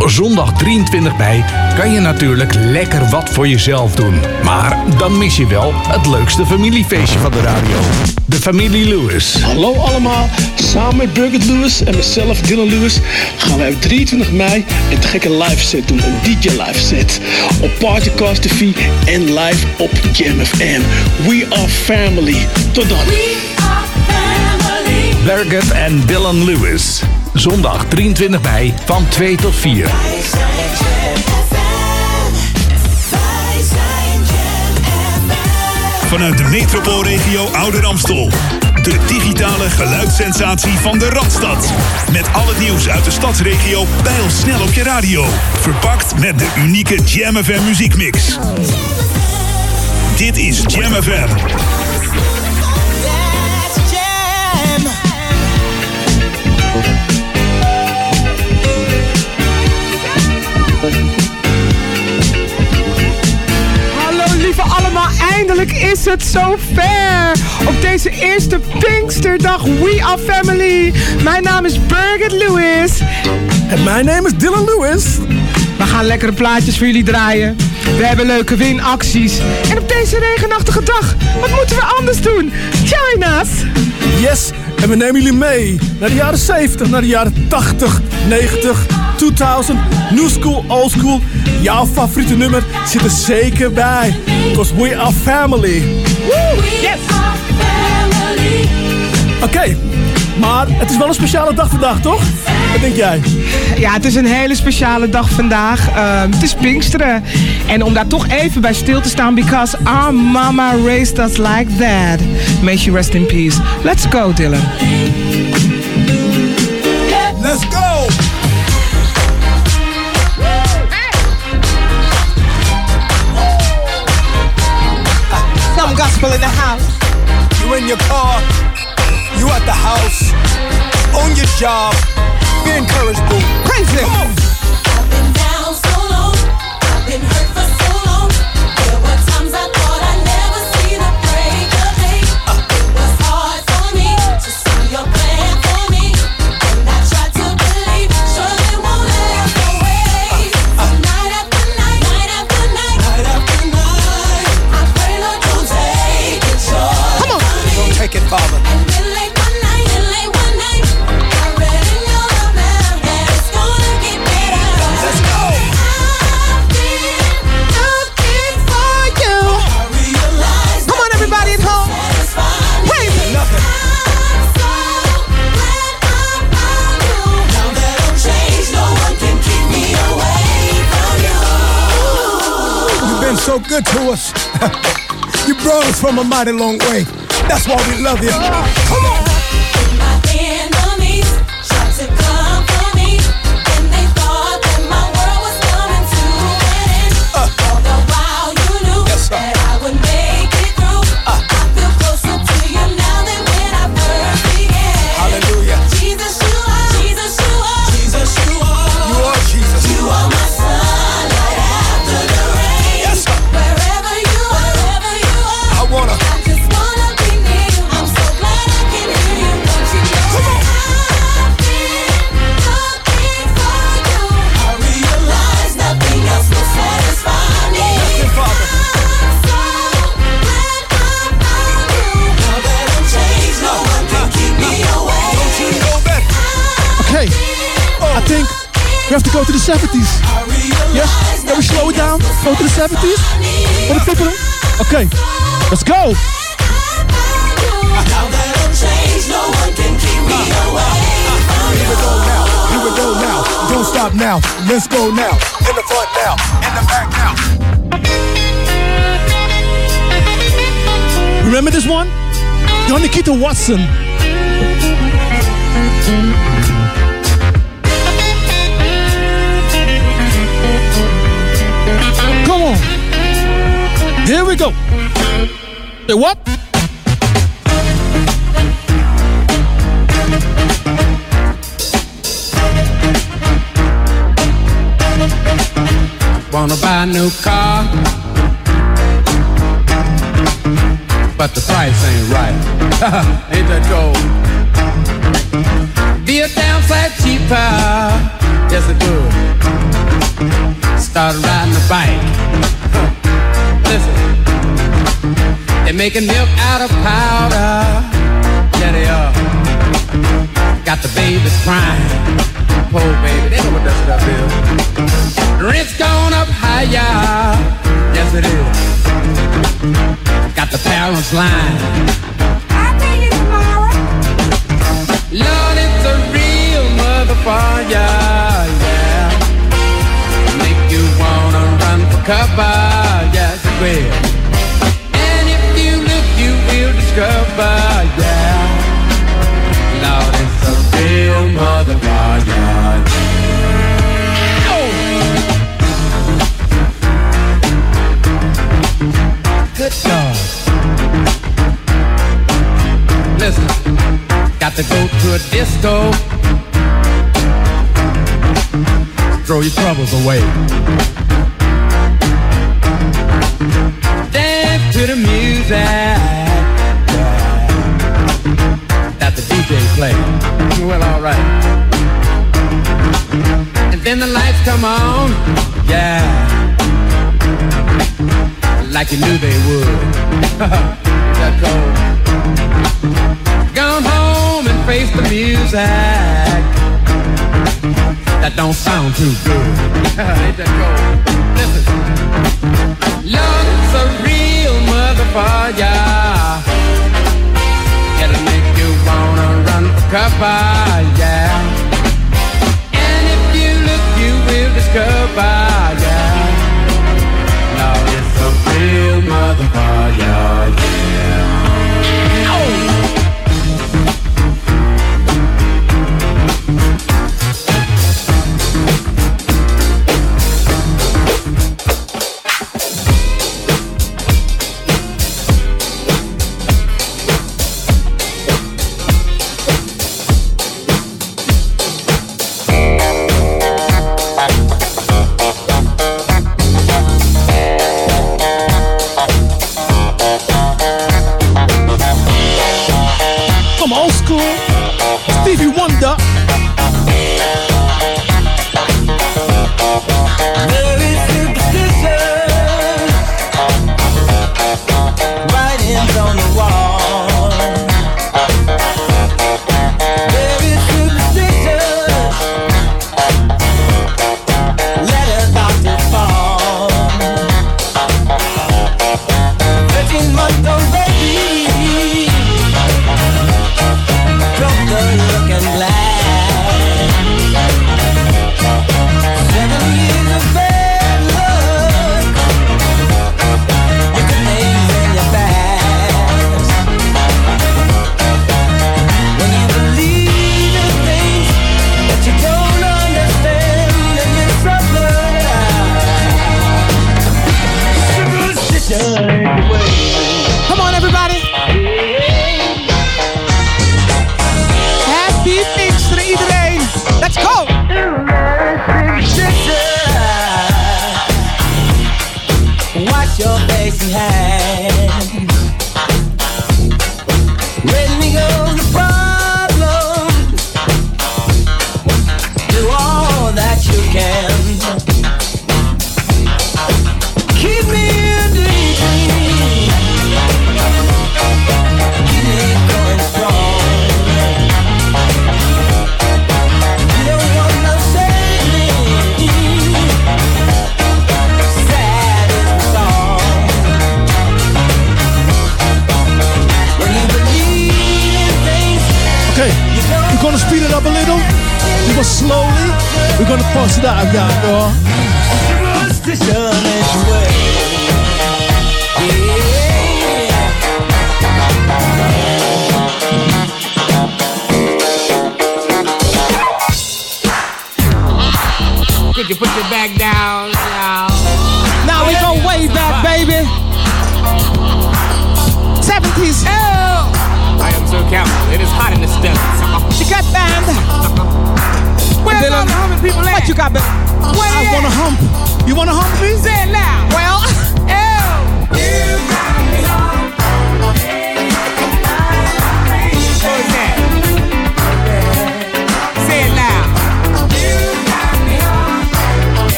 Op zondag 23 mei kan je natuurlijk lekker wat voor jezelf doen. Maar dan mis je wel het leukste familiefeestje van de radio. De familie Lewis. Hallo allemaal, samen met Birgit Lewis en mezelf Dylan Lewis gaan wij op 23 mei een gekke live set doen, een DJ live set. Op Partycast TV en live op Jam FM. We are family. Tot dan. Birgit en Dylan Lewis. Zondag 23 mei van 2 tot 4. Vanuit de metropoolregio Ouder Amstel. De digitale geluidssensatie van de Radstad. Met al het nieuws uit de stadsregio bij ons snel op je radio. Verpakt met de unieke Jam FM muziekmix. Dit is Jam. Hallo lieve allemaal, eindelijk is het zover. Op deze eerste Pinksterdag We Are Family. Mijn naam is Birgit Lewis. En mijn naam is Dylan Lewis. We gaan lekkere plaatjes voor jullie draaien. We hebben leuke winacties. En op deze regenachtige dag, wat moeten we anders doen? Join us! Yes, en we nemen jullie mee naar de jaren 70, naar de jaren 80, 90, 2000, new school, old school. Jouw favoriete nummer zit er zeker bij. Because we are family. Yes! Oké, maar het is wel een speciale dag vandaag, toch? Wat denk jij? Ja, het is een hele speciale dag vandaag. Ehm, het is Pinksteren. En om daar toch even bij stil te staan, because our mama raised us like that. May she rest in peace. Let's go, Dylan. Let's go! Some gospel in the house. You in your car, you at the house, on your job. Be encouraged, boo. Praise. Come on. Good to us. you brought us from a mighty long way. That's why we love you. Come on. Let's go now. In the front now. In the back now. Remember this one? Don Nikita Watson. Come on. Here we go. Say what? Wanna buy a new car, but the price ain't right. ain't that cold? Be a damn sight cheaper. Yes, it would. started riding a bike. Listen, they're making milk out of powder. Yeah, they are. Got the babies crying. Poor baby, they know what that stuff is. Rent's gone up higher. Yes, it is. Got the parents line. I'll pay you tomorrow. Lord, it's a real motherfucker, yeah. Make you wanna run for cover, yes it will. And if you look, you will discover, yeah. Lord, it's a real motherfucker. Good Listen, got to go to a disco. Throw your troubles away. Dance to the music that the DJ plays. Well, alright. And then the lights come on. Yeah. Like you knew they would. that cold. Gone home and face the music. That don't sound too good. Ain't that cold? Listen. Love's a real motherfucker. It'll make you wanna run for cover, yeah. And if you look, you will discover, yeah. Now it's a real motherfucker, yeah.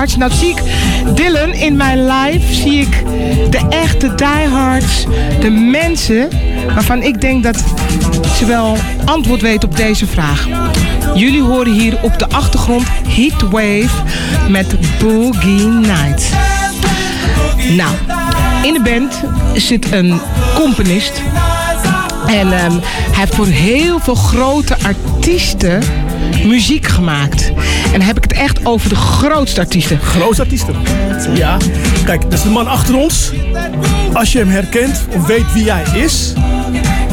Nou zie ik Dylan in mijn live. Zie ik de echte diehards. De mensen waarvan ik denk dat ze wel antwoord weten op deze vraag. Jullie horen hier op de achtergrond Heatwave met Boogie Nights. Nou, in de band zit een componist. En ehm, hij heeft voor heel veel grote artiesten muziek gemaakt. En dan heb ik het echt over de grootste artiesten. Grootste artiesten. Ja. Kijk, dat is de man achter ons. Als je hem herkent of weet wie hij is,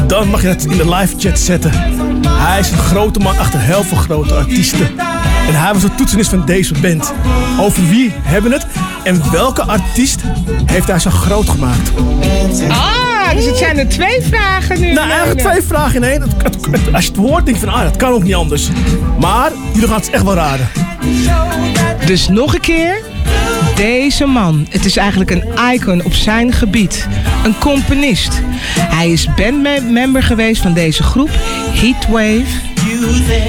dan mag je het in de live chat zetten. Hij is een grote man achter heel veel grote artiesten. En hij was de toetsenis van deze band. Over wie hebben we het? En welke artiest heeft hij zo groot gemaakt? Ah, dus het zijn er twee vragen nu. Nou, eigenlijk twee vragen in één. Het- het- het- Als je het hoort, denk je van, ah, dat kan ook niet anders. Maar jullie gaan het echt wel raden. Dus nog een keer. Deze man, het is eigenlijk een icon op zijn gebied. Een componist. Hij is bandmember geweest van deze groep, Heatwave.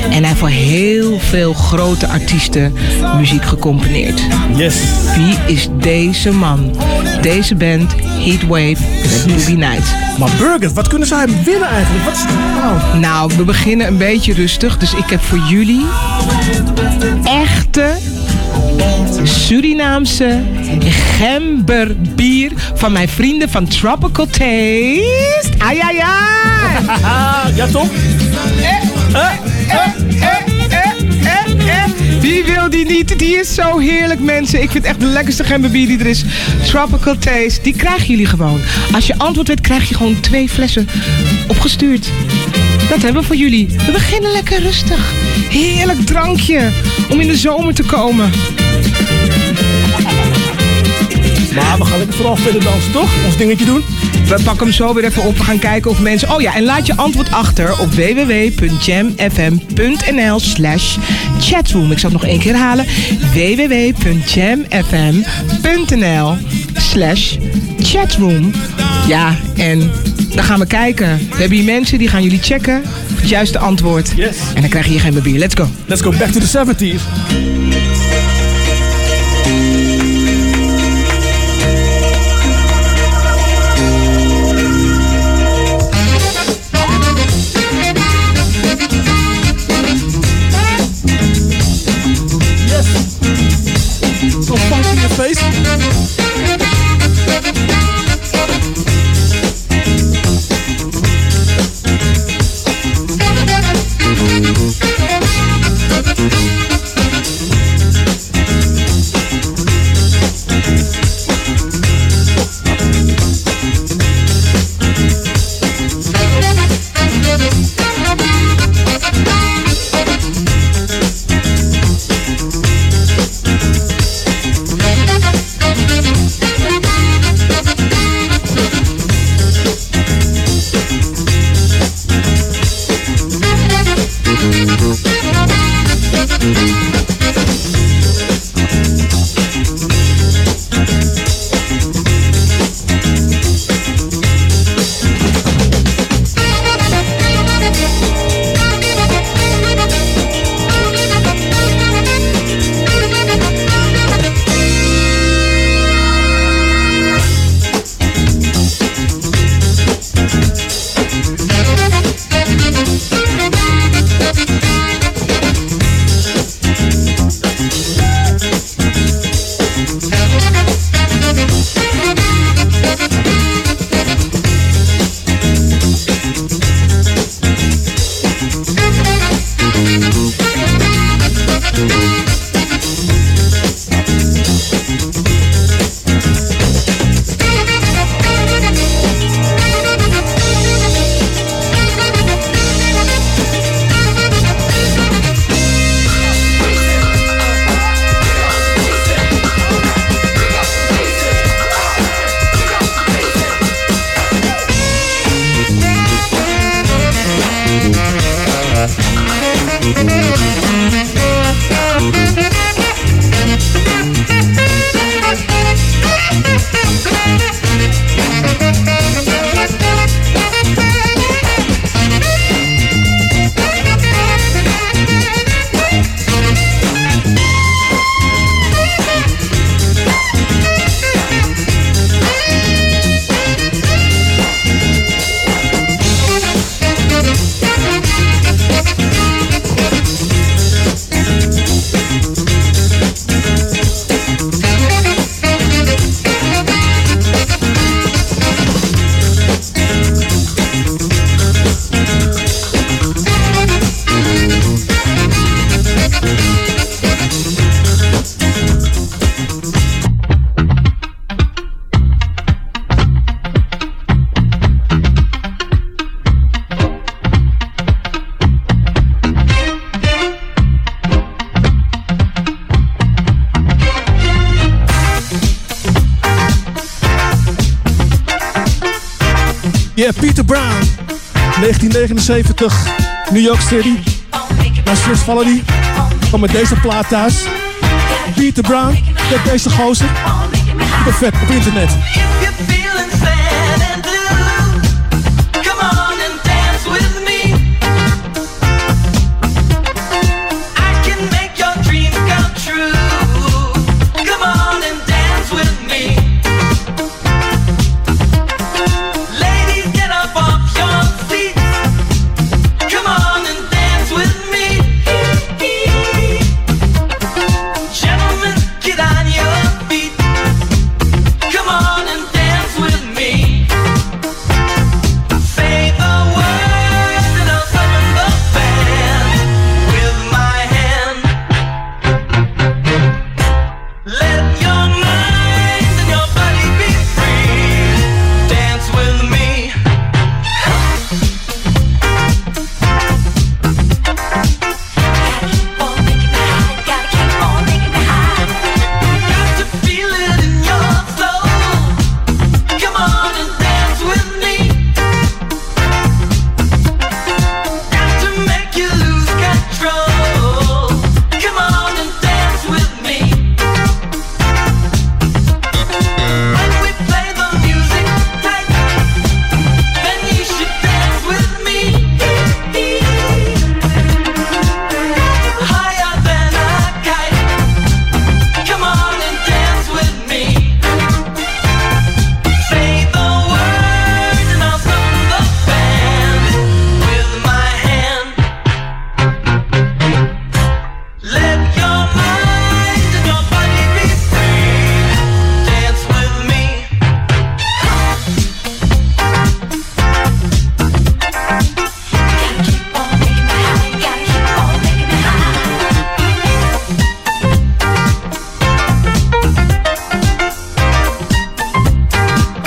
En hij heeft voor heel veel grote artiesten muziek gecomponeerd. Yes. Wie is deze man? Deze band, Heatwave, Boogie Nights. Maar Burger, wat kunnen zij winnen eigenlijk? Wat is nou? Nou, we beginnen een beetje rustig. Dus ik heb voor jullie echte Surinaamse gemberbier van mijn vrienden van Tropical Taste. Ai, ai, ai. ja, toch? Wie wil die niet? Die is zo heerlijk, mensen. Ik vind echt de lekkerste gemberbier die er is. Tropical Taste. Die krijgen jullie gewoon. Als je antwoord weet, krijg je gewoon twee flessen opgestuurd. Dat hebben we voor jullie. We beginnen lekker rustig. Heerlijk drankje om in de zomer te komen. Maar we gaan lekker vooral verder dansen, toch? Ons dingetje doen. We pakken hem zo weer even op. We gaan kijken of mensen... Oh ja, en laat je antwoord achter op www.jamfm.nl slash chatroom. Ik zal het nog één keer herhalen. www.jamfm.nl slash chatroom. Ja, en dan gaan we kijken. We hebben hier mensen die gaan jullie checken. Het juiste antwoord. Yes. En dan krijg je hier geen bier. Let's go. Let's go back to the 70s. 70, New York City. Naar Swiss Valerie. Kom met deze plaat thuis. Peter Brown, met deze gozer. Perfect, vet op internet.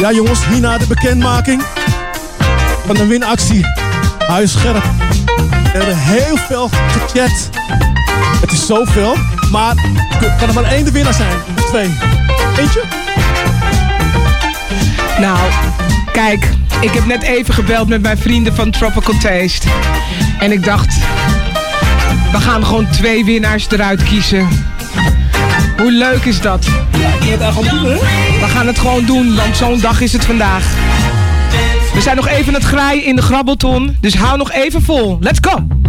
Ja jongens, hierna de bekendmaking van de winactie. Huis scherp. We hebben heel veel gechat. Het is zoveel. Maar kan er maar één de winnaar zijn? Of twee? Eentje? Nou, kijk. Ik heb net even gebeld met mijn vrienden van Tropical Taste. En ik dacht... We gaan gewoon twee winnaars eruit kiezen. Hoe leuk is dat? Hè? We gaan het gewoon doen, want zo'n dag is het vandaag. We zijn nog even aan het graaien in de grabbelton, dus hou nog even vol. Let's go!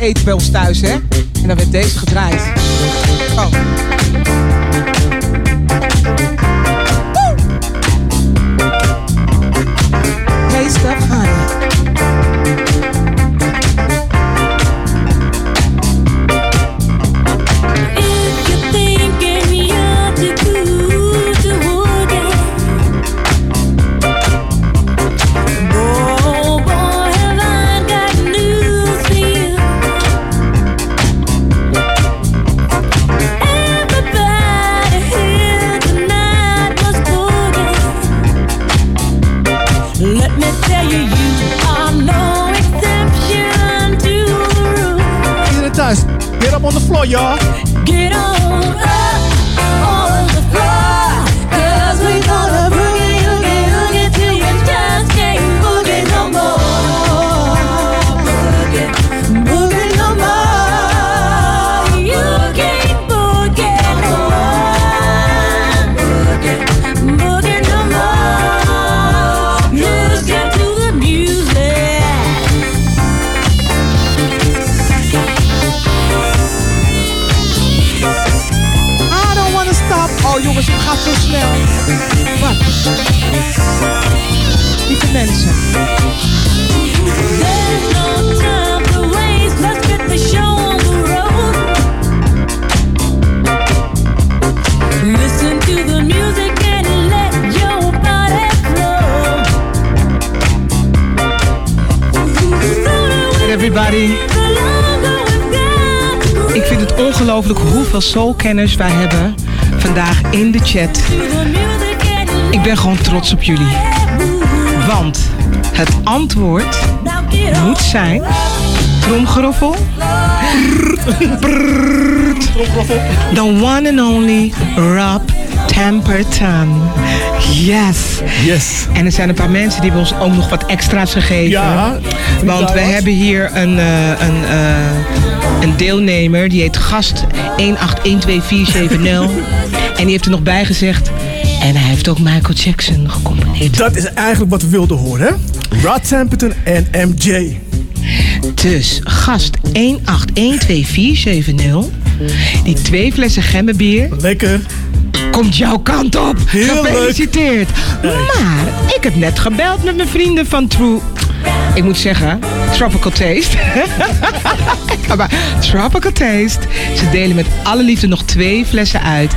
eten bij ons thuis, hè? En dan werd deze gedraaid. Hoeveel soulkenners wij hebben vandaag in de chat. Ik ben gewoon trots op jullie. Want het antwoord moet zijn... Tromgeroffel. The one and only Rob Temperton. Yes. Yes. En er zijn een paar mensen die hebben ons ook nog wat extra's gegeven. Ja, Want we hebben hier een, eh, een, eh, een deelnemer. Die heet gast 1812470. en die heeft er nog bij gezegd. En hij heeft ook Michael Jackson gecomponeerd. Dat is eigenlijk wat we wilden horen, hè? Rod Temperton en MJ. Dus gast 1812470. Die twee flessen gemmenbier. Lekker. Komt jouw kant op. Heel leuk. Gefeliciteerd. Maar ik heb net gebeld met mijn vrienden van True. Ik moet zeggen, Tropical Taste. Tropical Taste. Ze delen met alle liefde nog twee flessen uit.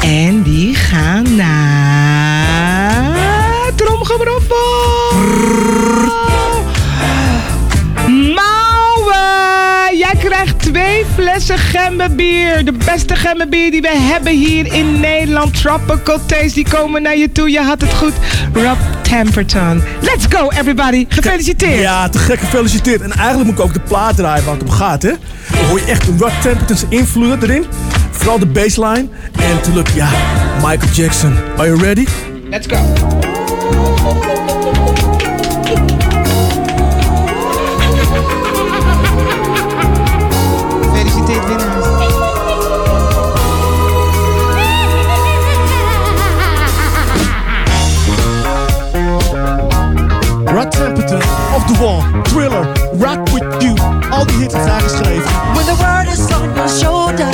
En die gaan naar... Tromgebroffel. Twee flessen gemmenbier. De beste gemmenbier die we hebben hier in Nederland. Tropical Taste, die komen naar je toe. Je had het goed. Rob Temperton. Let's go everybody. Gefeliciteerd. Ja, te gek gefeliciteerd. En eigenlijk moet ik ook de plaat draaien waar het om gaat, hè? Dan hoor je echt Rod Temperton's invloed erin. Vooral de bassline. En natuurlijk, ja, Michael Jackson. Are you ready? Let's go. Off the Wall, Thriller, Rock With You. Al die hits zijn geschreven. When the word is on your shoulder,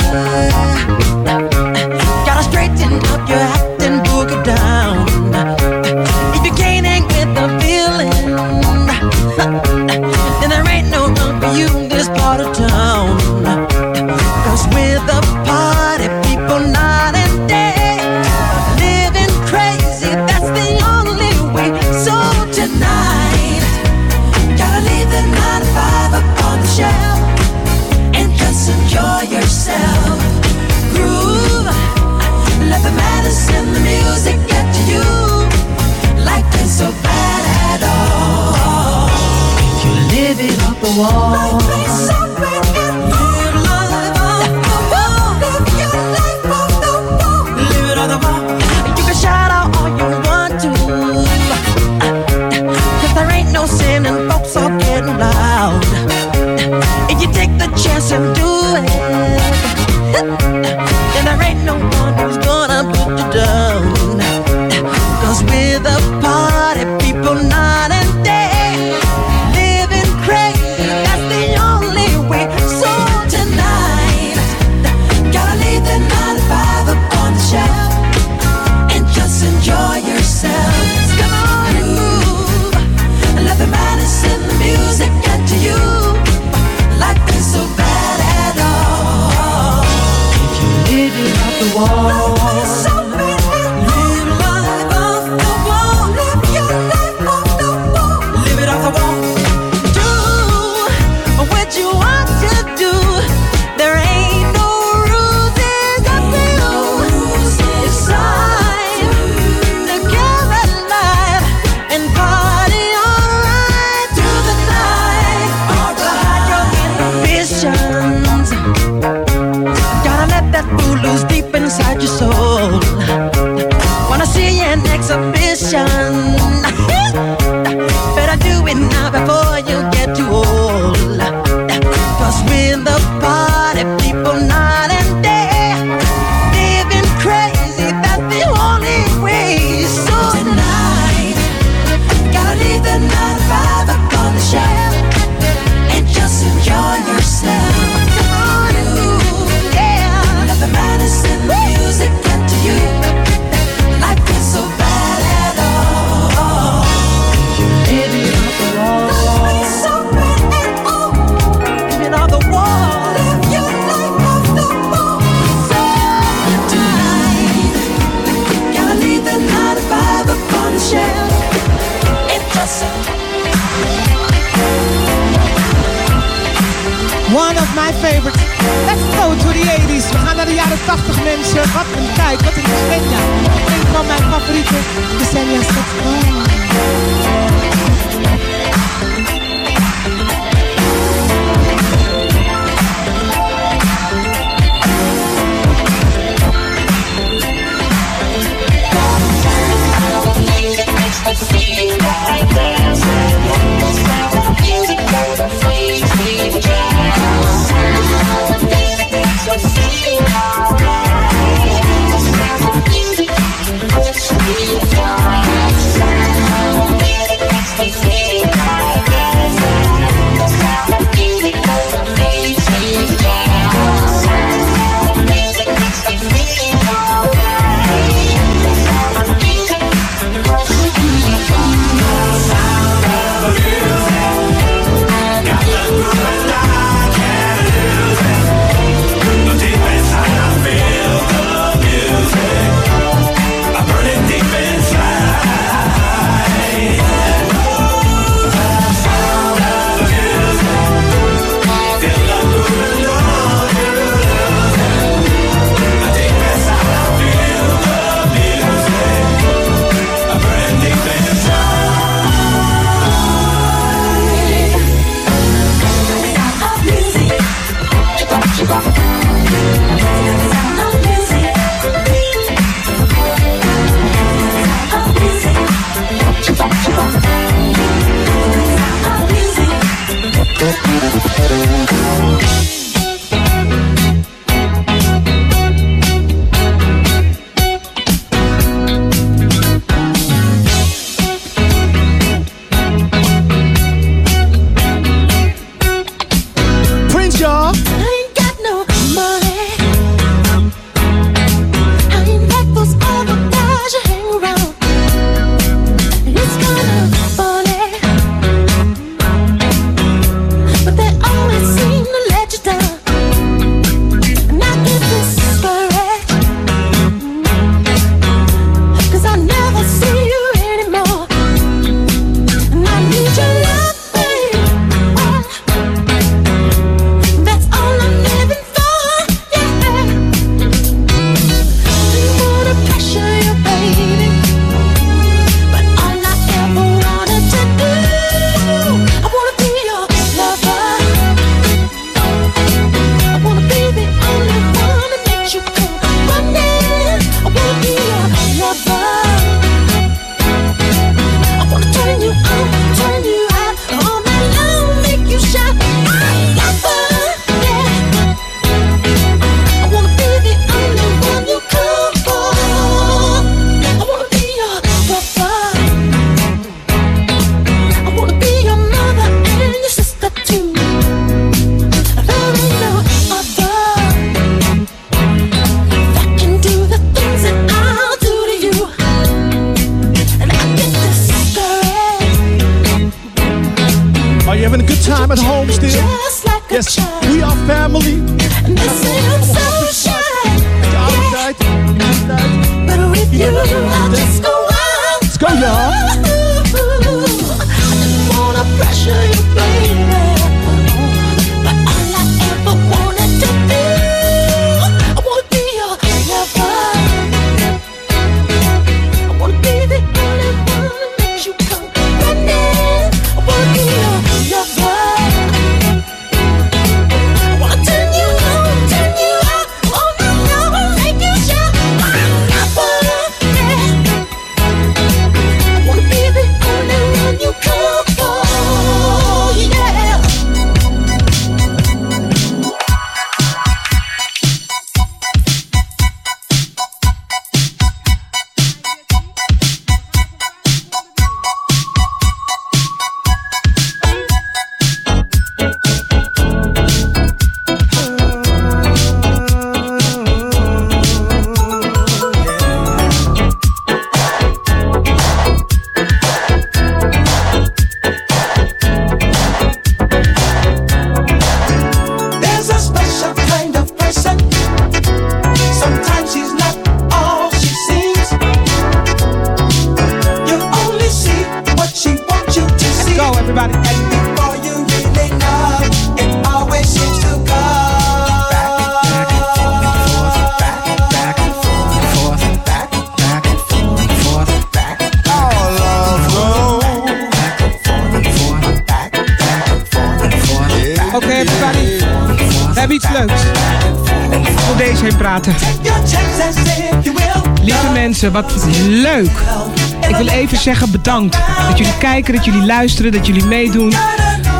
dat jullie luisteren, dat jullie meedoen.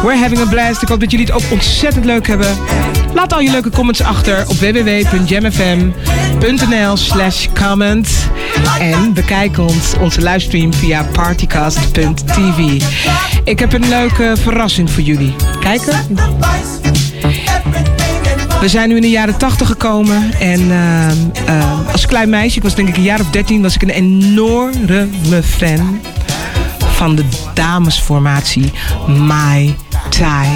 We're having a blast. Ik hoop dat jullie het ook ontzettend leuk hebben. Laat al je leuke comments achter op www.jamfm.nl slash comment. En bekijk ons, onze livestream via partycast.tv. Ik heb een leuke verrassing voor jullie. Kijken? We zijn nu in de jaren 80 gekomen en ehm, ehm, als klein meisje, ik was denk ik een jaar of 13, was ik een enorme fan van de damesformatie Mai Tai.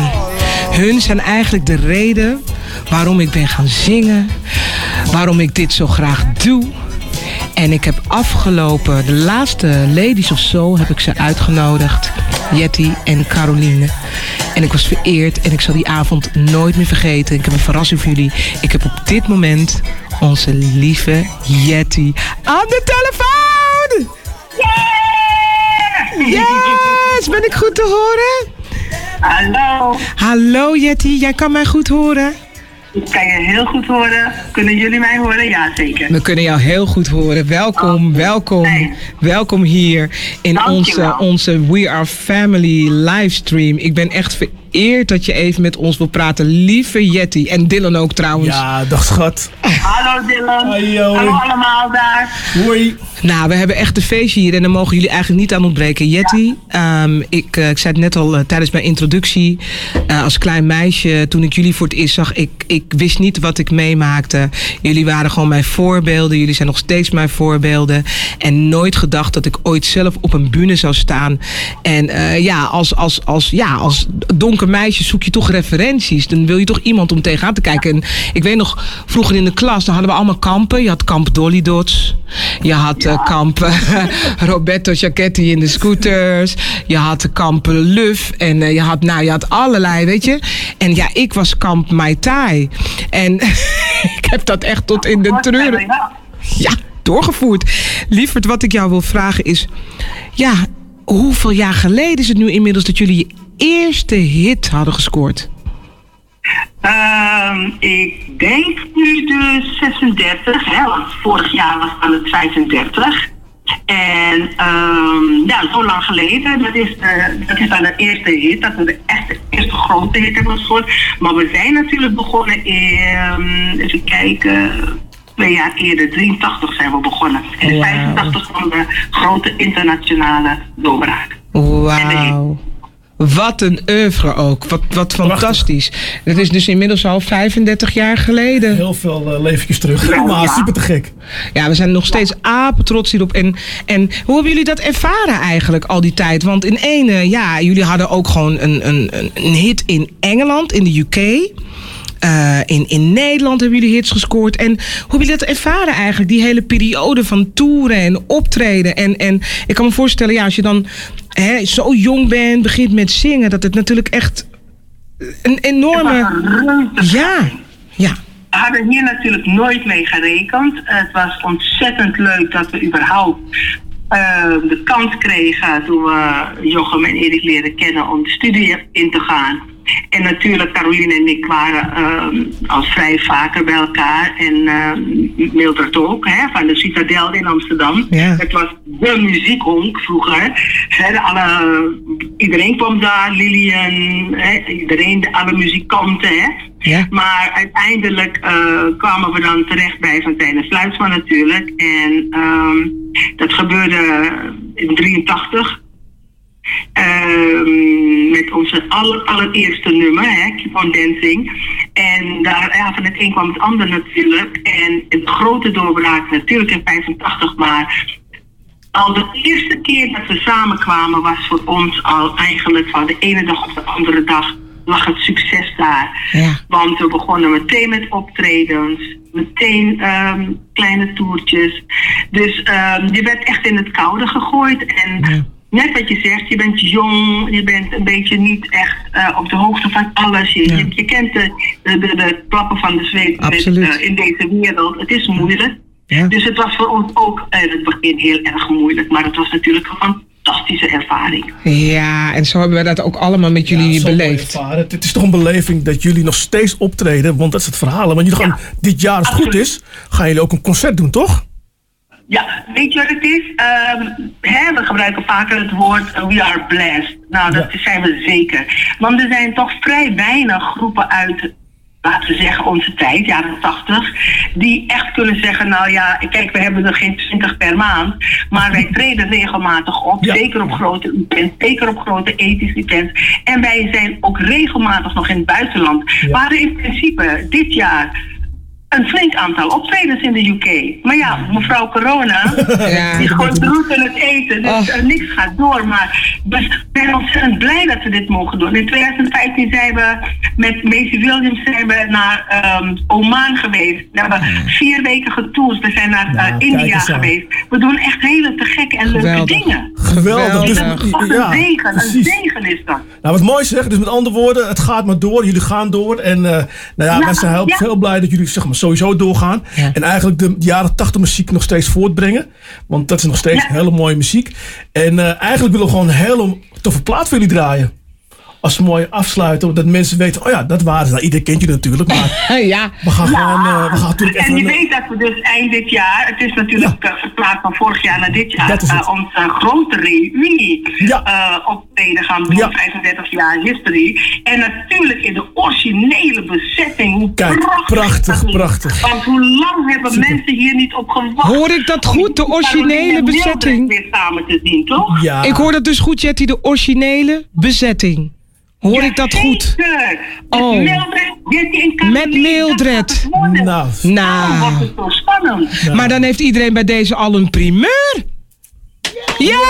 Hun zijn eigenlijk de reden waarom ik ben gaan zingen, waarom ik dit zo graag doe. En ik heb afgelopen, de laatste Ladies of Soul heb ik ze uitgenodigd. Jetty en Caroline. En ik was vereerd en ik zal die avond nooit meer vergeten. Ik heb een verrassing voor jullie. Ik heb op dit moment onze lieve Jetty aan de telefoon! Yes! Ben ik goed te horen? Hallo. Hallo Jetty, jij kan mij goed horen? Ik kan je heel goed horen. Kunnen jullie mij horen? Ja, zeker. We kunnen jou heel goed horen. Welkom, welkom, welkom hier in onze, onze We Are Family livestream. Ik ben echt vereerd dat je even met ons wil praten. Lieve Jetty. En Dylan ook trouwens. Ja, dag schat. Hallo Dylan. Hallo. Hallo allemaal daar. Hoi. Nou, we hebben echt een feestje hier en daar mogen jullie eigenlijk niet aan ontbreken. Jetty, ehm, ik, eh, ik zei het net al eh, tijdens mijn introductie. eh, als klein meisje, toen ik jullie voor het eerst zag, ik, ik wist niet wat ik meemaakte. Jullie waren gewoon mijn voorbeelden. Jullie zijn nog steeds mijn voorbeelden. En nooit gedacht dat ik ooit zelf op een bühne zou staan. En eh, ja, als, als, als, ja, als donker meisje zoek je toch referenties. Dan wil je toch iemand om tegenaan te kijken. En ik weet nog, vroeger in de klas, dan hadden we allemaal kampen. Je had kamp Dolly Dots. Je had eh, kamp eh, Roberto Giacchetti in de scooters. Je had kamp Luf. En eh, je, had, nou, je had allerlei, weet je. En ja, ik was kamp Mai Tai. En ik heb dat echt tot in de treuren... Ja, doorgevoerd. Lieverd, wat ik jou wil vragen is... Ja, hoeveel jaar geleden is het nu inmiddels dat jullie eerste hit hadden gescoord? Ehm, ik denk nu de 36, hè, want vorig jaar was het 35. En ehm, ja, zo lang geleden, dat is, de, dat is dan de eerste hit, dat we de echte eerste grote hit hebben gescoord. Maar we zijn natuurlijk begonnen in, even kijken, twee jaar eerder, 83 zijn we begonnen. En in 85 kwam de grote internationale doorbraak. Wauw. Wat een oeuvre ook. Wat, wat fantastisch. Dat is dus inmiddels al 35 jaar geleden. Heel veel uh, leventjes terug. maar super te gek. Ja, we zijn nog steeds apen trots hierop. En, en hoe hebben jullie dat ervaren eigenlijk al die tijd? Want in ene, ja, jullie hadden ook gewoon een, een, een- een hit in Engeland, in de UK. Eh, in, in Nederland hebben jullie hits gescoord. En hoe hebben jullie dat ervaren eigenlijk? Die hele periode van toeren en optreden. En, en ik kan me voorstellen, ja, als je dan hè, zo jong bent, begint met zingen, dat het natuurlijk echt een enorme. Ja, ja. We hadden hier natuurlijk nooit mee gerekend. Het was ontzettend leuk dat we überhaupt eh, de kans kregen toen we Jochem en Erik leren kennen om de studie in te gaan. En natuurlijk, Caroline en ik waren ehm, al vrij vaker bij elkaar. En ehm Mildred ook, hè, van de Citadel in Amsterdam. Ja. Het was de muziekhonk vroeger. Hè, alle, iedereen kwam daar, Lilian, hè, iedereen, de, alle muzikanten. Hè. Ja. Maar uiteindelijk eh, kwamen we dan terecht bij Fantijn en Fluitsman natuurlijk. En ehm, dat gebeurde in 83. Ehm, met onze aller, allereerste nummer, hè, Keep on Dancing. En daar, van het een kwam het ander natuurlijk. En de grote doorbraak natuurlijk in 85, maar al de eerste keer dat we samenkwamen was voor ons al eigenlijk van de ene dag op de andere dag lag het succes daar. Ja. Want we begonnen meteen met optredens, meteen ehm, kleine toertjes. Dus ehm, je werd echt in het koude gegooid. En net wat je zegt, je bent jong, je bent een beetje niet echt eh, op de hoogte van alles. Je, je, je kent de, de, de, de klappen van de zweep met, Absoluut. eh, in deze wereld. Het is moeilijk. Ja. Dus het was voor ons ook in het begin heel erg moeilijk. Maar het was natuurlijk een fantastische ervaring. Ja, en zo hebben we dat ook allemaal met jullie beleefd. Het is toch een beleving dat jullie nog steeds optreden, want dat is het verhaal. Want jullie gaan dit jaar, als het goed is, gaan jullie ook een concert doen, toch? Ja, weet je wat het is? Ehm, hè, we gebruiken vaker het woord eh, we are blessed. Nou, dat zijn we zeker. Want er zijn toch vrij weinig groepen uit, laten we zeggen, onze tijd, jaren 80, die echt kunnen zeggen, nou ja, kijk, we hebben er geen 20 per maand, maar wij treden regelmatig op, zeker op grote events, zeker op grote ethische events. En wij zijn ook regelmatig nog in het buitenland. Hadden in principe dit jaar een flink aantal optredens in de UK. Maar ja, mevrouw Corona, Ja. die gooit roet in het eten. Dus Oh. eh, niks gaat door. Maar dus we zijn ontzettend blij dat we dit mogen doen. In 2015 zijn we met Macy Williams zijn we naar ehm, Oman geweest. We hebben vier weken getoerd. We zijn naar eh, India geweest. We doen echt hele te gekke en leuke dingen. Geweldig. Dus, Dat is toch een ja, zegen. Een zegen is dat. Nou, wat mooi zeg. Dus met andere woorden, het gaat maar door. Jullie gaan door. En eh, nou ja, wij zijn heel, heel blij dat jullie zeg maar, sowieso doorgaan. En eigenlijk de, jaren 80 muziek nog steeds voortbrengen. Want dat is nog steeds Ja. hele mooie muziek. En eh, eigenlijk willen we gewoon een hele toffe plaat voor jullie draaien. Als mooi afsluiten, dat mensen weten, oh ja, dat waren ze. Nou, iedereen kent jullie natuurlijk, maar ja. we gaan gewoon, eh, we gaan natuurlijk En even... je weet dat we dus eind dit jaar, het is natuurlijk eh, verplaatst van vorig jaar naar dit jaar, Dat is het. eh, onze grote reunie Ja. eh, optreden gaan doen, Ja. 35 jaar history. En natuurlijk in de originele bezetting. Hoe Kijk, prachtig, prachtig, prachtig. Want hoe lang hebben mensen hier niet op gewacht? Hoor ik dat goed, de originele bezetting? weer samen te zien, toch? Ja, Ik hoor dat dus goed, Jetty, de originele bezetting. Hoor ik dat goed? Zeker. Dus Oh. Mildred, Caroline, Met Mildred. Nou. Daarom wordt Nou, het zo spannend. maar dan heeft iedereen bij deze al een primeur. Ja!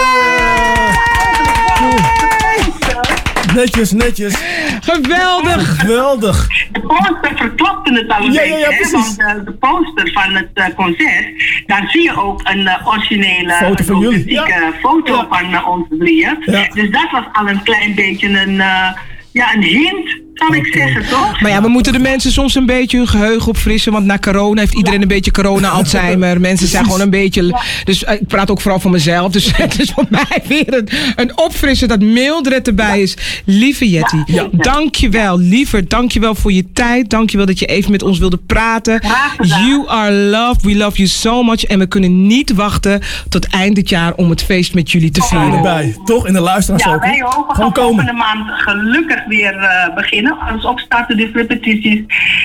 Netjes, netjes. Geweldig! Geweldig. De poster verklapte het al een Ja, ja, beetje, ja, hè, precies. want eh, de poster van het eh, concert, daar zie je ook een eh, originele, Foto van jullie, authentieke ja. foto Ja. van onze drieën. Ja. Dus dat was al een klein beetje een, eh, ja, een hint, zou ik zeggen, toch? Maar ja, we moeten de mensen soms een beetje hun geheugen opfrissen. Want na corona heeft iedereen een beetje corona-Alzheimer. Mensen zijn gewoon een beetje... Dus eh, ik praat ook vooral voor mezelf. Dus het is voor mij weer een, een opfrissen dat Mildred erbij is. Lieve Jetty, dank je wel. Liever, dank je wel voor je tijd. Dank je wel dat je even met ons wilde praten. You are loved. We love you so much. En we kunnen niet wachten tot eind dit jaar om het feest met jullie te vieren. Erbij, toch? In de luisteraars Ja, ook. wij ook. We Gewoon gaan komen. volgende maand gelukkig weer eh, beginnen. Als opstarten dus repetities.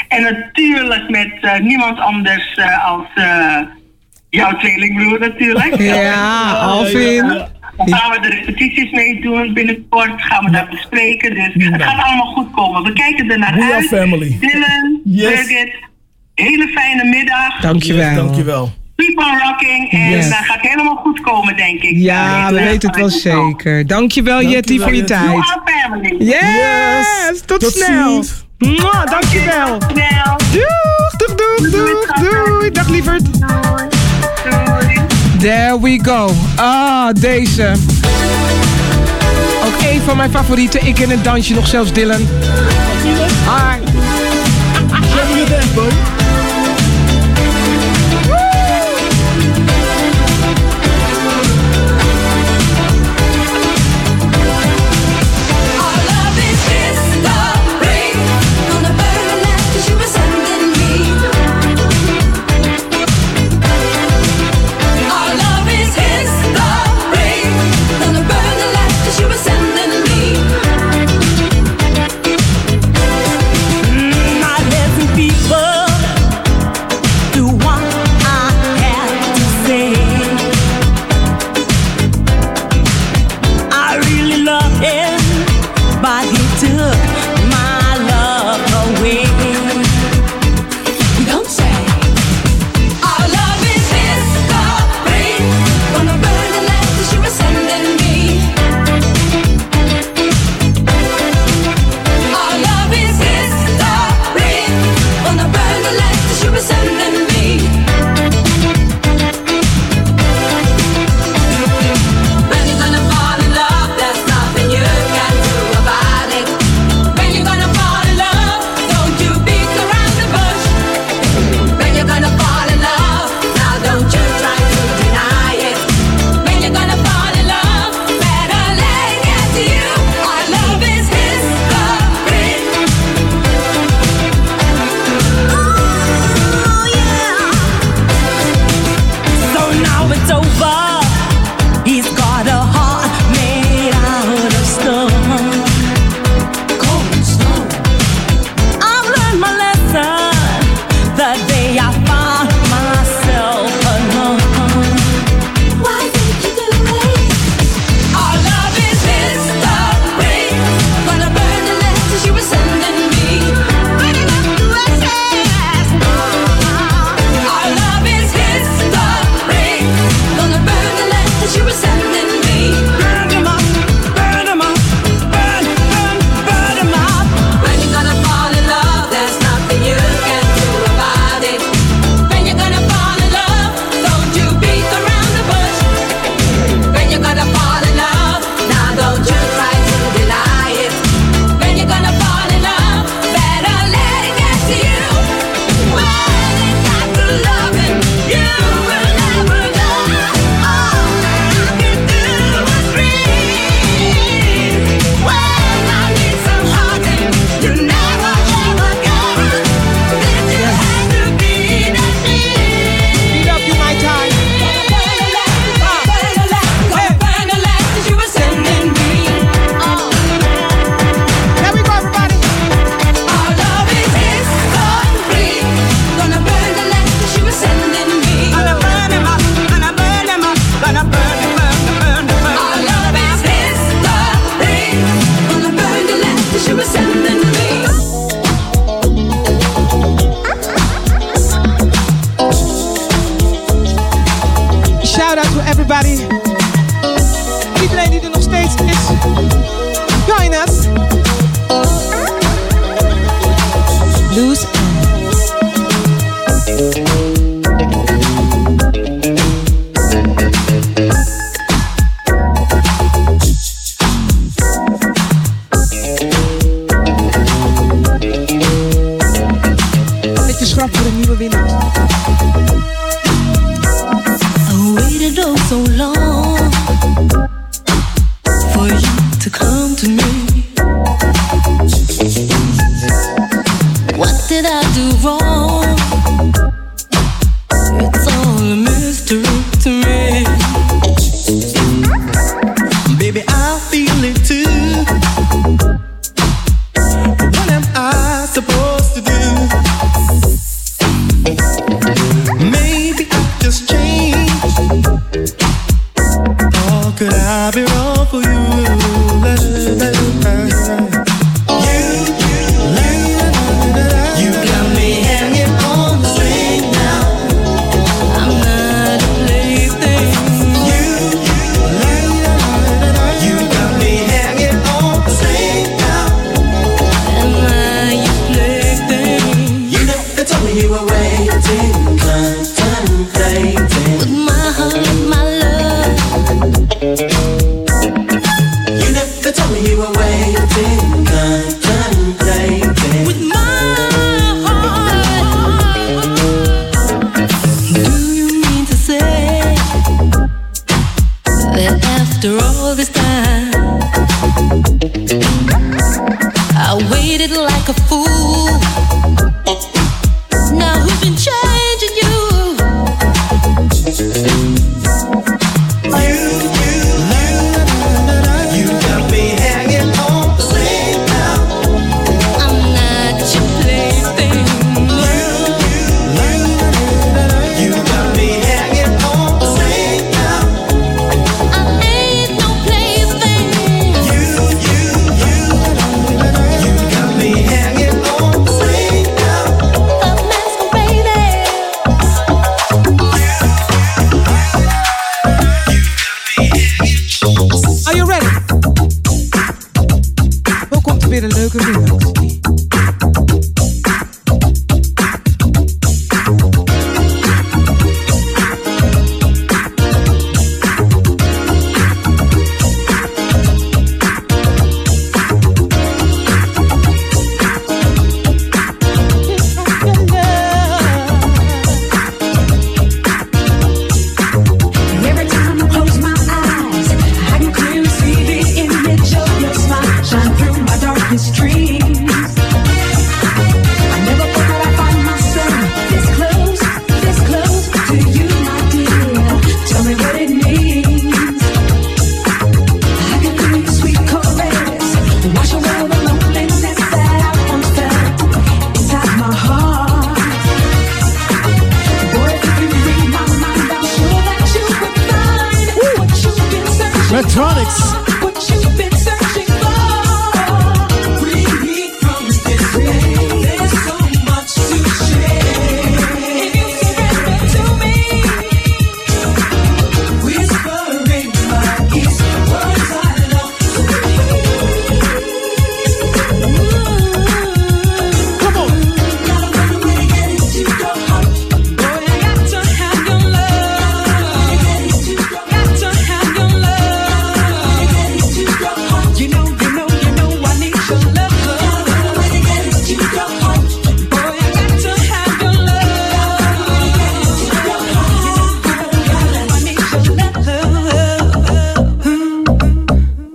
En natuurlijk met eh, niemand anders eh, als eh, jouw tweelingbroer natuurlijk. Ja, Alvin. Dan gaan we de repetities mee doen. Binnenkort gaan we dat bespreken. Dus het gaat allemaal goed komen. We kijken er naar We uit. family. Dylan, Yes. Birgit, hele fijne middag. Dankjewel. Yes, dankjewel. Keep on rocking. En Yes. dat gaat helemaal goed komen, denk ik. Ja, we weten het wel zeker. Dankjewel, Jetty, voor je tijd. family. Yes! Tot, Tot snel! ziens. Mwah, dankjewel! Snel. Doeg, doeg, doeg, doeg, doei! Dag lieverd! Doei. There we go. Ah, deze. Ook een van mijn favorieten. Ik in het dansje nog zelfs Dylan. Hi. Show me your dance, boy.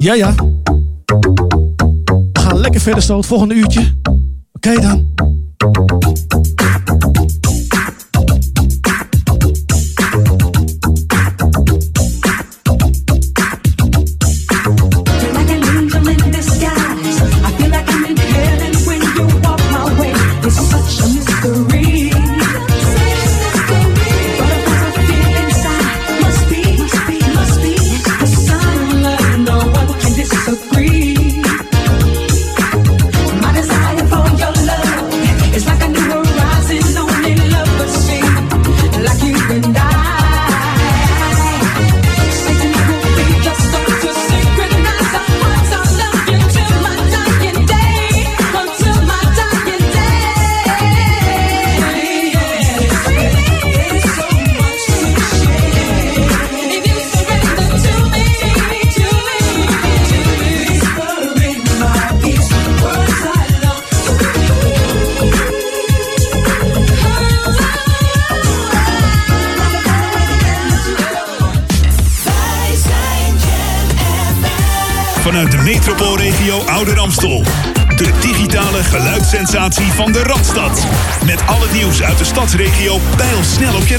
Ja, ja. We gaan lekker verder zo het volgende uurtje. Oké dan.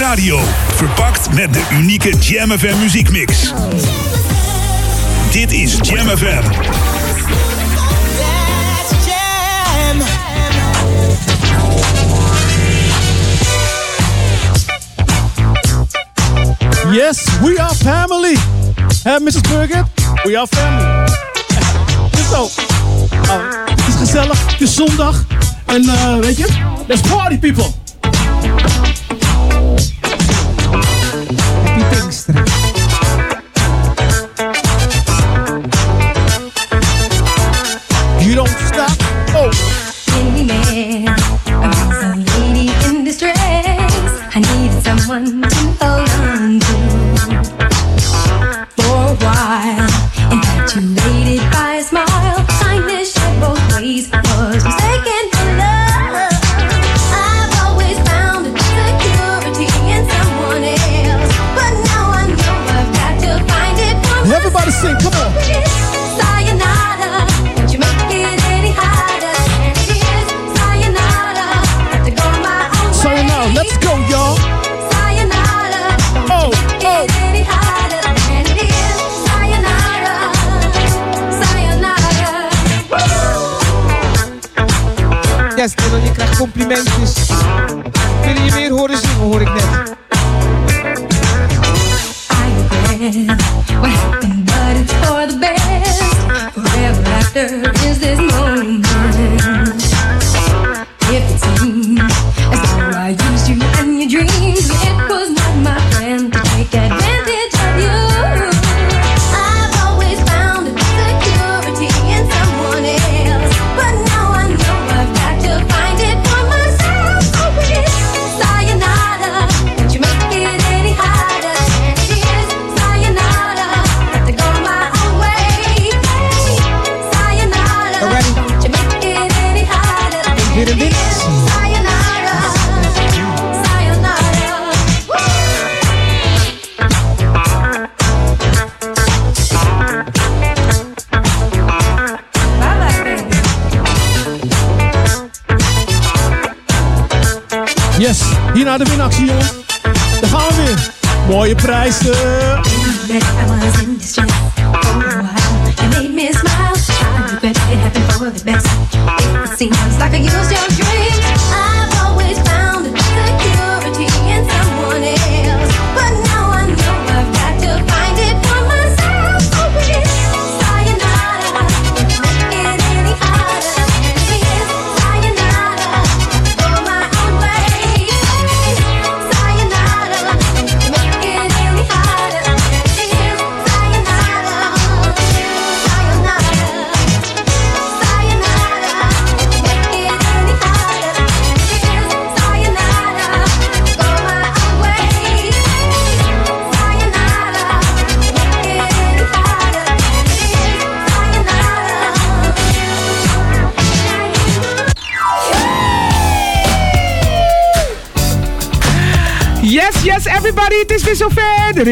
Radio. Verpakt met de unieke Jam FM muziekmix. Dit is Jam FM. Yes, we are family. Hè, Mrs. Burger? We are family. Zo. Uh, het is gezellig, het is zondag. En eh, weet je, let's party people. Mooie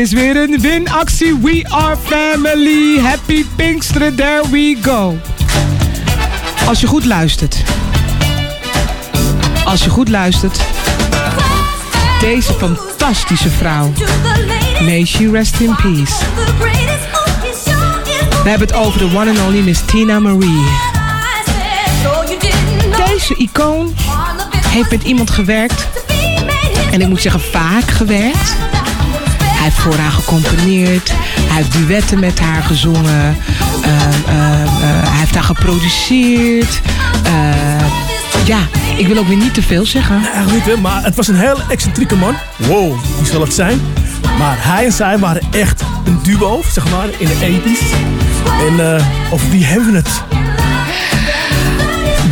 is weer een winactie. We are family. Happy Pinksteren, there we go. Als je goed luistert. Als je goed luistert. Deze fantastische vrouw. May she rest in peace. We hebben het over de one and only Miss Tina Marie. Deze icoon heeft met iemand gewerkt. En ik moet zeggen, vaak gewerkt. Hij heeft voor haar gecomponeerd. Hij heeft duetten met haar gezongen. Ehm, ehm, eh, hij heeft haar geproduceerd. Eh, ja, ik wil ook weer niet te veel zeggen. Eigenlijk niet, hè, maar het was een heel excentrieke man. Wow, wie zal het zijn? Maar hij en zij waren echt een duo, zeg maar, in de 80s. En eh over wie hebben we het?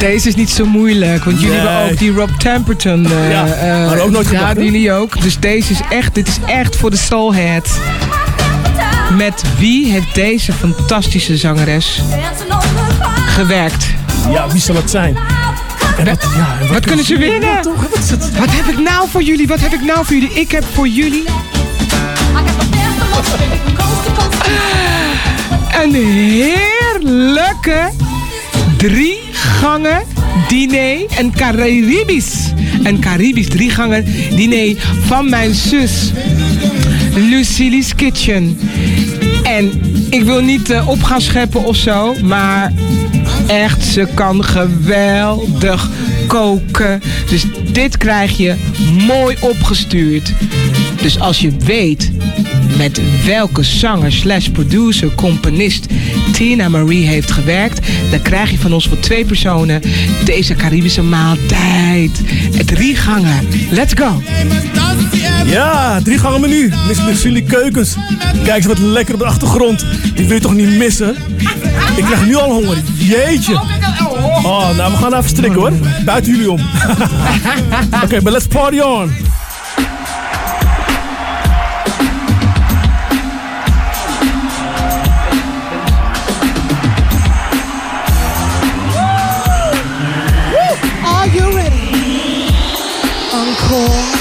Deze is niet zo moeilijk, want jullie Nee. hebben ook die Rob Temperton. eh Ja, eh, maar ook nooit Ja, gebracht, hè? jullie ook. Dus deze is echt, dit is echt voor de soulhead. Met wie heeft deze fantastische zangeres gewerkt? Ja, wie zal het zijn? En wat, ja, en Wat kunnen ze winnen? Ja, toch? Wat is het? Wat heb ik nou voor jullie? Wat heb ik nou voor jullie? Ik heb voor jullie. Een heerlijke drie gangen diner. Een Caribisch. Een Caribisch drie gangen diner van mijn zus. Lucille's Kitchen. En ik wil niet eh, op gaan scheppen of zo, maar echt, ze kan geweldig koken. Dus dit krijg je mooi opgestuurd. Dus als je weet met welke zanger slash producer, componist Tina Marie heeft gewerkt, dan krijg je van ons voor twee personen deze Caribische maaltijd. Drie gangen. Let's go. Ja, drie gangen menu. Miss jullie keukens. Kijk eens wat lekker op de achtergrond. Die wil je toch niet missen? Ik krijg nu al honger. Jeetje. Oh, nou we gaan even strikken hoor. Buiten jullie om. Oké, but let's party on. Are you ready? Encore.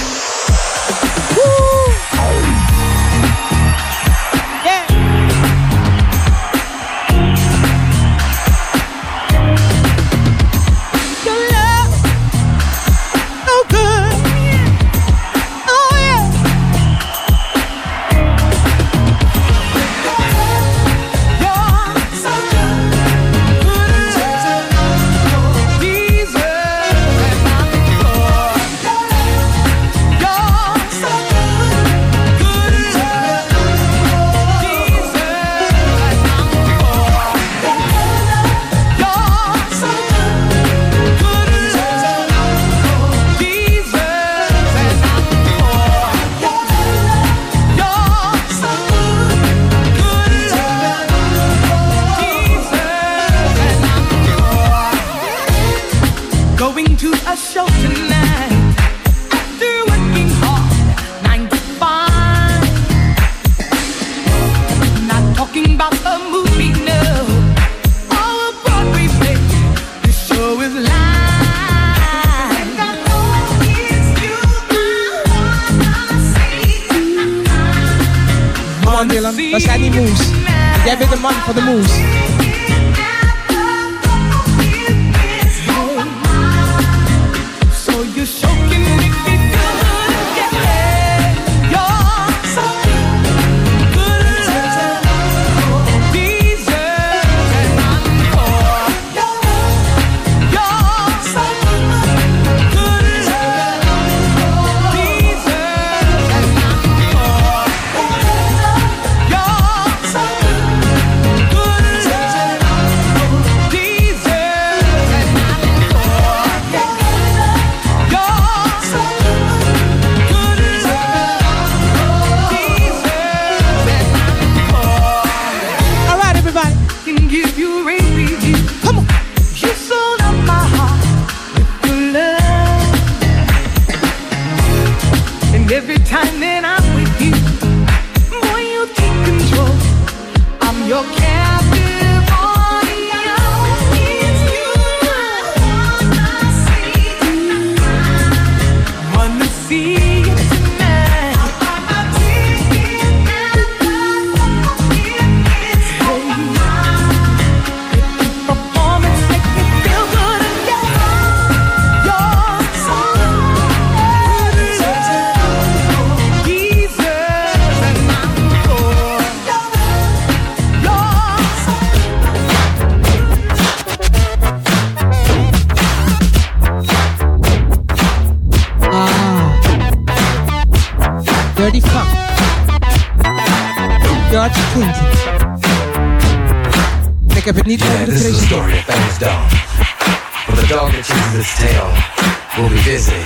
Busy.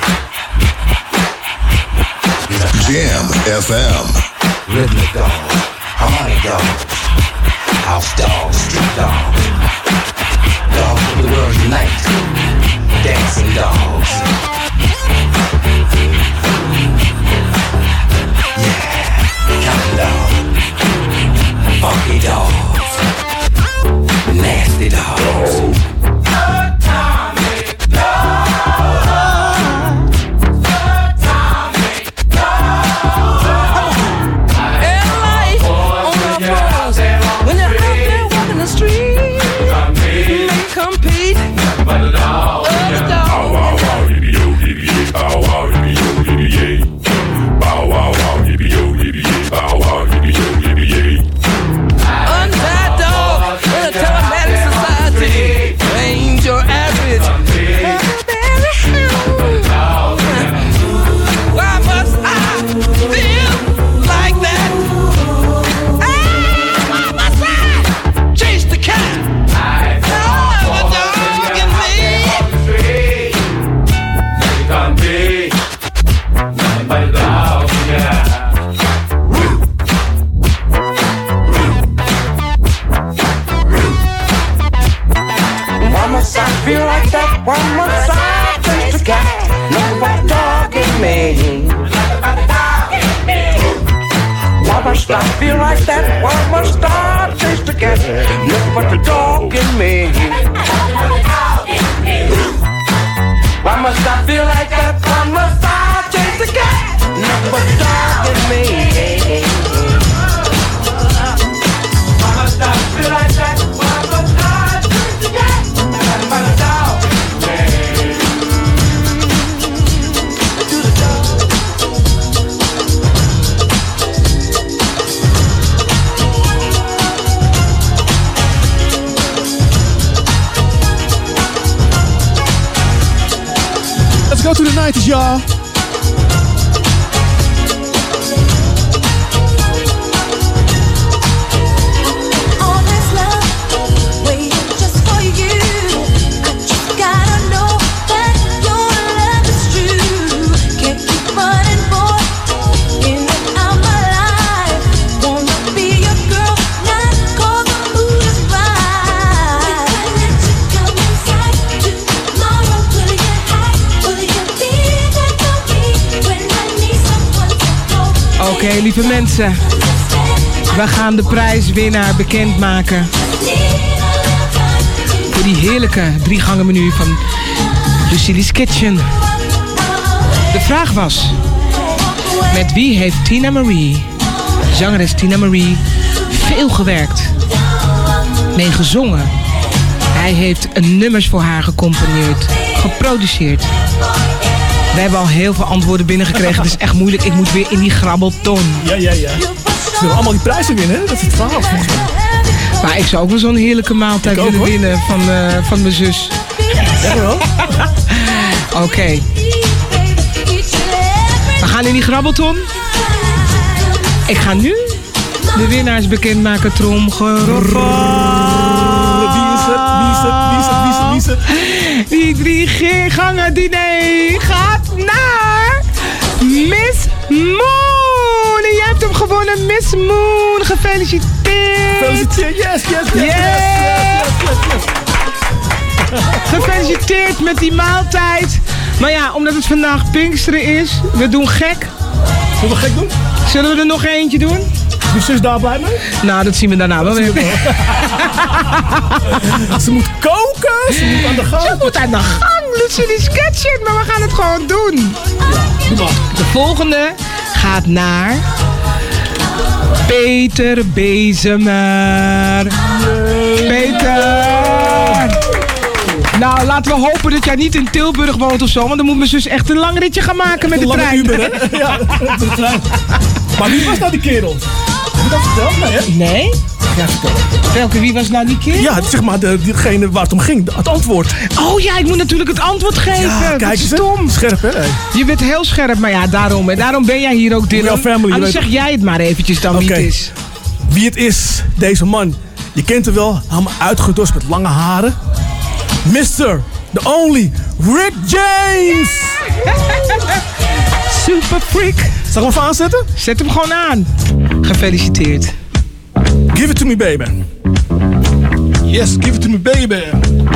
Jam FM. Rhythmic dogs, harmonic dogs, house dogs, street dogs, dogs of the world unite, dancing dogs. Yeah, counting dogs, funky dogs, nasty dogs. Lieve mensen. We gaan de prijswinnaar bekendmaken. Voor die heerlijke drie gangen menu van Lucille's Kitchen. De vraag was... Met wie heeft Tina Marie, zangeres Tina Marie, veel gewerkt? Nee, gezongen. Hij heeft nummers voor haar gecomponeerd, geproduceerd. We hebben al heel veel antwoorden binnengekregen. Het is echt moeilijk. Ik moet weer in die grabbelton. Ja, ja, ja. Ze willen allemaal die prijzen winnen, hè? Dat is het verhaal volgens mij. Maar ik zou ook wel zo'n heerlijke maaltijd ook, willen hoor. winnen van, eh, van mijn zus. Wel? Oké. We gaan in die grabbelton. Ik ga nu de winnaars bekendmaken. Tromgeroffel. Wie is het? Wie is het? Wie is het? Wie is het? Wie is het? Die drie ge- gangen diner gaat gewonnen, Miss Moon. Gefeliciteerd. Gefeliciteerd. Yes, yes, yes, yes, yes, yes, yes, yes. Gefeliciteerd met die maaltijd. Maar ja, omdat het vandaag Pinksteren is, we doen gek. Zullen we gek doen? Zullen we er nog eentje doen? Je zus daar blij mee? Nou, dat zien we daarna wel weer. Ze moet koken, ze moet aan de gang. Ze moet aan de gang, Lucille's Kitchen, maar we gaan het gewoon doen. Doe maar. De volgende gaat naar Peter Bezemer. Peter! Nou, laten we hopen dat jij niet in Tilburg woont of zo, want dan moet mijn zus echt een lang ritje gaan maken met de Lange trein. Uber, hè? Ja, de trein. Maar wie was nou die kerel? Heb je dat verteld? Nee, hè? Nee? Ja. Welke, wie was nou die keer? Ja, zeg maar de, diegene waar het om ging, het antwoord. Oh ja, ik moet natuurlijk het antwoord geven. Ja, kijk eens. stom. Scherp, hè? Je bent heel scherp, maar ja, daarom. En daarom ben jij hier ook, Dylan. Family, Anders weet zeg jij het maar eventjes dan wie het is. Wie het is, deze man. Je kent hem wel, helemaal uitgedost met lange haren. Mr. The Only Rick James. Super freak. Zal ik hem even aanzetten? Zet hem gewoon aan. Gefeliciteerd. Give it to me, baby. Yes, give it to me, baby.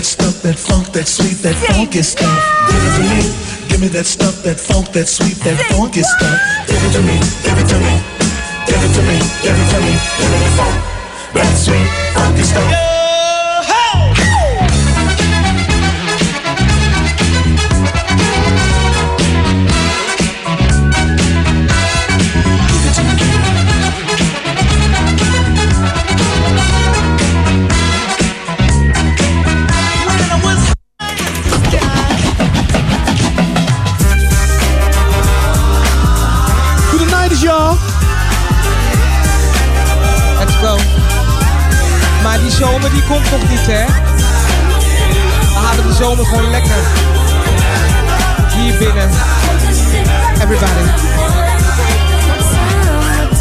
That stuff, that funk, that sweet, that funky stuff. Give it to me. Give me that stuff, that funk, that sweet, that funky stuff. Give it to me. Give it to me. Give it to me. Give it to me. Give me that funk, that sweet, funky stuff. Nog niet, hè? We de zomer gewoon lekker. Hier binnen. Everybody.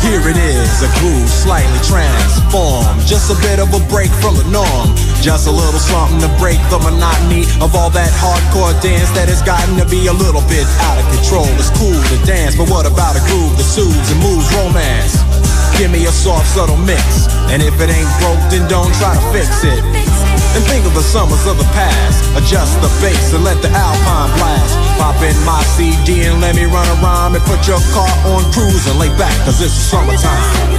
Here it is, a groove slightly transformed. Just a bit of a break from the norm. Just a little something to break the monotony of all that hardcore dance that has gotten to be a little bit out of control. It's cool to dance, but what about a groove that soothes and moves romance? Give me a soft, subtle mix. And if it ain't broke, then don't try to fix it. And think of the summers of the past. Adjust the bass and let the alpine blast. Pop in my CD and let me run around and put your car on cruise and lay back, cause it's summertime.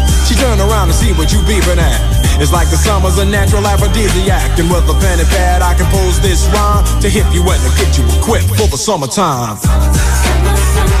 She turn around to see what you beeping at. It's like the summer's a natural aphrodisiac. And with a pen and pad, I compose this rhyme to hip you and to get you equipped for the summertime. It's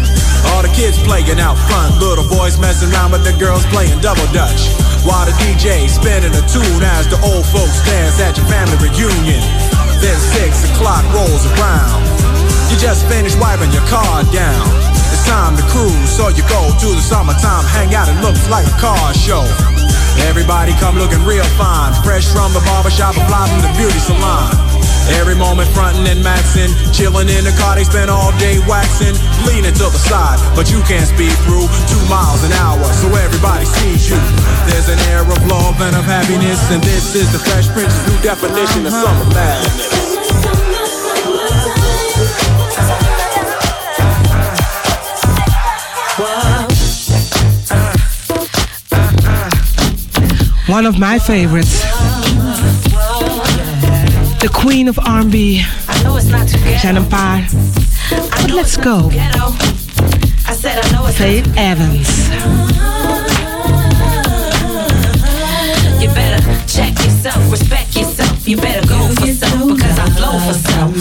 All the kids playing out front, little boys messing around with the girls playing double dutch. While the DJ spinning a tune as the old folks dance at your family reunion. Then six o'clock rolls around. You just finished wiping your car down. It's time to cruise, so you go to the summertime hangout. It looks like a car show. Everybody come looking real fine, fresh from the barbershop, fly from the beauty salon. Every moment frontin' and maxin', chillin' in the car, they spend all day waxing, leaning to the side, but you can't speed through two miles an hour, so everybody sees you. There's an air of love and of happiness, and this is the Fresh Prince's new definition of summer madness. One of my favorites. The Queen of R&B. Er zijn een paar. But let's go. Faith Evans. You better check yourself, respect yourself. You better go for some because I flow for some.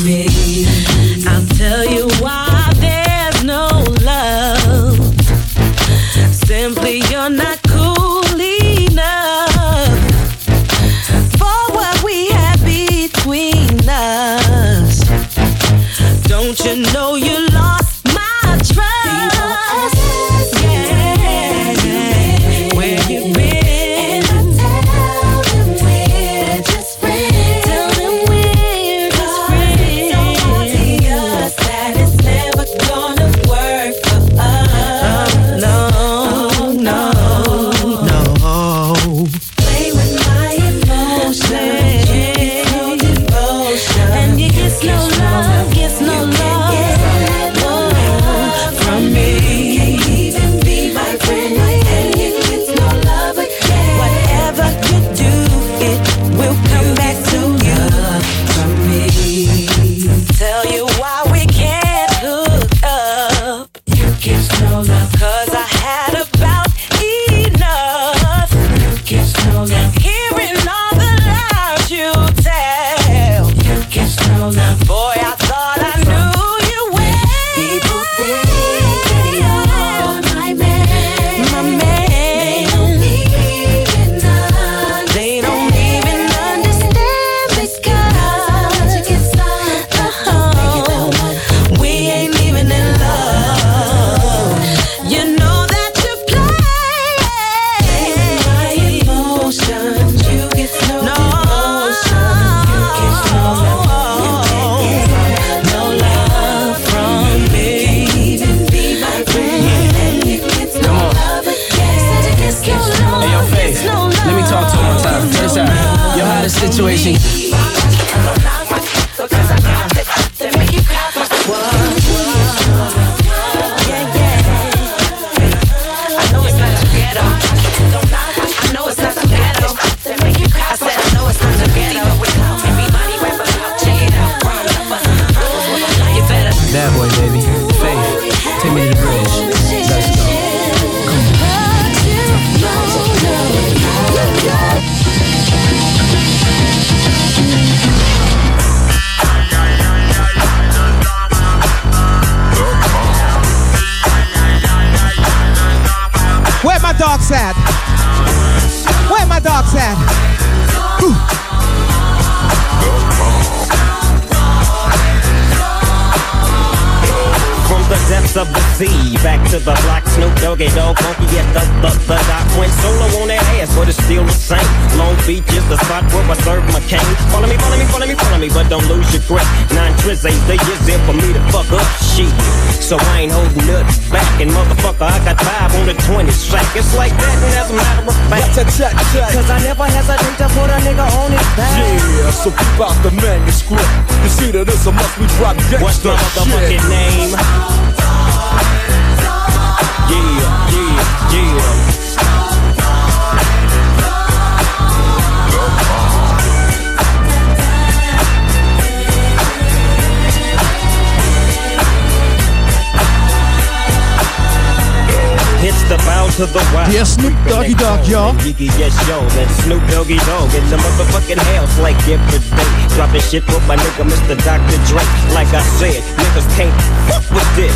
Mr. Dr. Dre. Like I said, niggas can't fuck with this.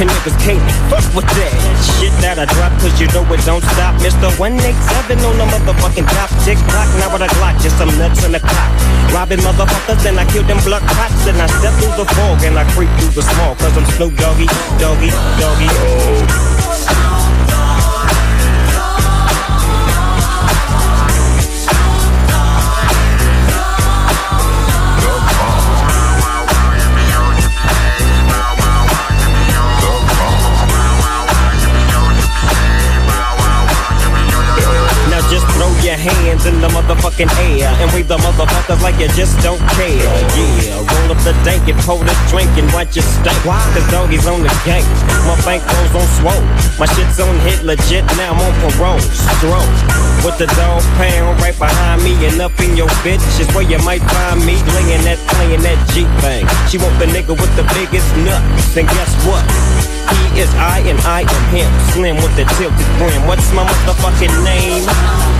And niggas can't fuck with that shit that I drop, cause you know it don't stop. Mr. 187 on the motherfucking top. Tick tock, now what a glock, just some nuts on the clock. Robbing motherfuckers, and I kill them blood cops. And I step through the fog, and I creep through the small, cause I'm Snoop Doggy, Doggy, Doggy. Oh. hands in the motherfucking air and wave the motherfuckers like you just don't care. Yeah, roll up the dank and pour this drink and watch it stink. Why? Cause doggies on the gang. My bank rolls on swole. My shit's on hit legit. Now I'm on parole. Stroke. With the dog pound right behind me and up in your bitch is where you might find me. Laying that, playing that G thing. She want the nigga with the biggest nut. Then guess what? He is I and I am him. Slim with the tilted brim. What's my motherfucking name?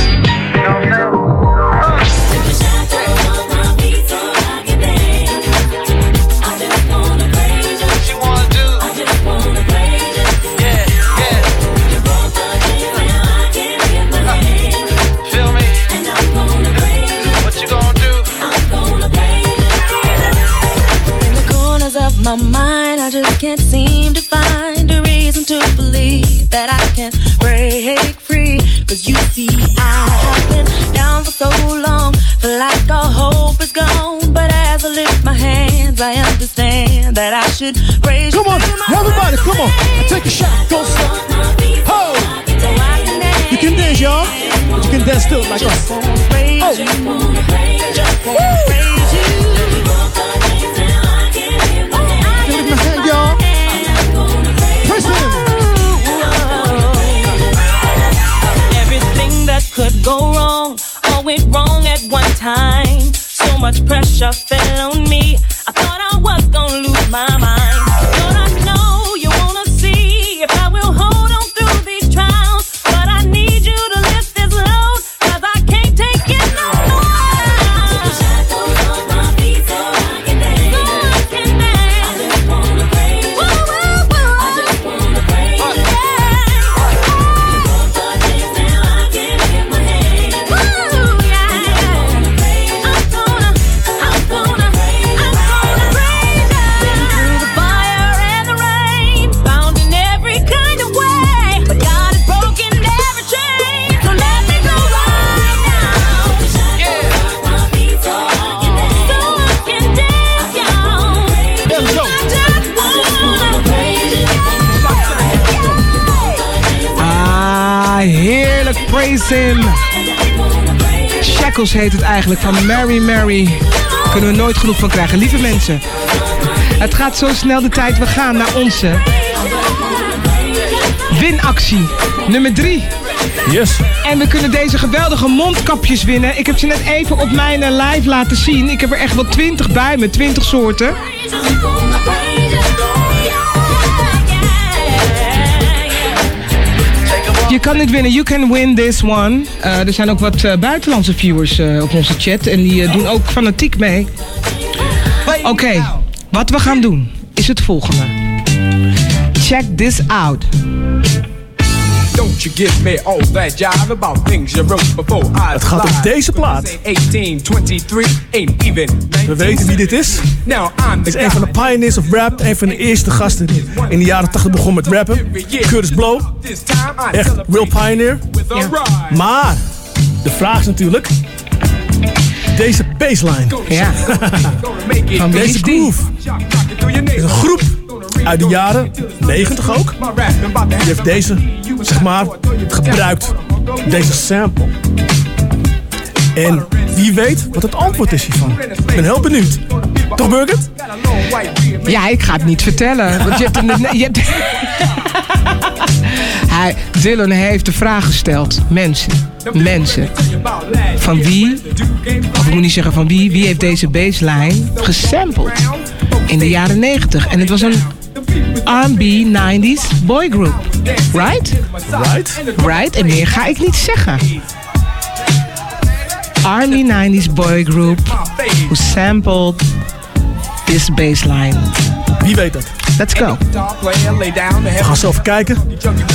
Cause you see, I have been down for so long, feel like all hope is gone. But as I lift my hands, I understand that I should raise Come on, everybody, come on. Take a shot. Go stop. Oh. You can dance, y'all. You can dance still like us. Oh. Woo. Go wrong, all went wrong at one time. So much pressure fell on me. I thought I was gonna lose my mind. Shackles heet het eigenlijk van Mary Mary. Kunnen we nooit genoeg van krijgen. Lieve mensen, het gaat zo snel de tijd. We gaan naar onze winactie. Nummer 3. Yes. En we kunnen deze geweldige mondkapjes winnen. Ik heb ze net even op mijn eh, live laten zien. Ik heb er echt wel 20 bij me, 20 soorten. Je kan dit winnen. You can win this one. Eh, er zijn ook wat eh, buitenlandse viewers eh, op onze chat. En die doen ook fanatiek mee. Oké, wat we gaan doen is het volgende. Check this out. You give me all that jive about things you wrote before I Het gaat om deze plaat. 18, 23, ain't even. We weten wie dit is. Now I'm Het the is een van de pioneers of rap. Een van de eerste gasten die in de jaren 80 begon met rappen. Curtis Blow. Echt real pioneer. Maar de vraag is natuurlijk... Deze baseline. Ja. Van deze groove. is een groep uit de jaren 90 ook. Die heeft deze, zeg maar, gebruikt. Deze sample. En wie weet wat het antwoord is hiervan. Ik ben heel benieuwd. Toch, Burgert? Ja, ik ga het niet vertellen. Want je hebt net- je hebt... Hij, Dylan heeft de vraag gesteld. Mensen, mensen. Van wie, of ik moet niet zeggen van wie, wie heeft deze baseline gesampled in de jaren 90? En het was een R&B 90s boygroup. Right? Right. Right, en meer ga ik niet zeggen. R&B 90s boygroup who sampled this baseline. Wie weet dat? Let's go. We gaan even kijken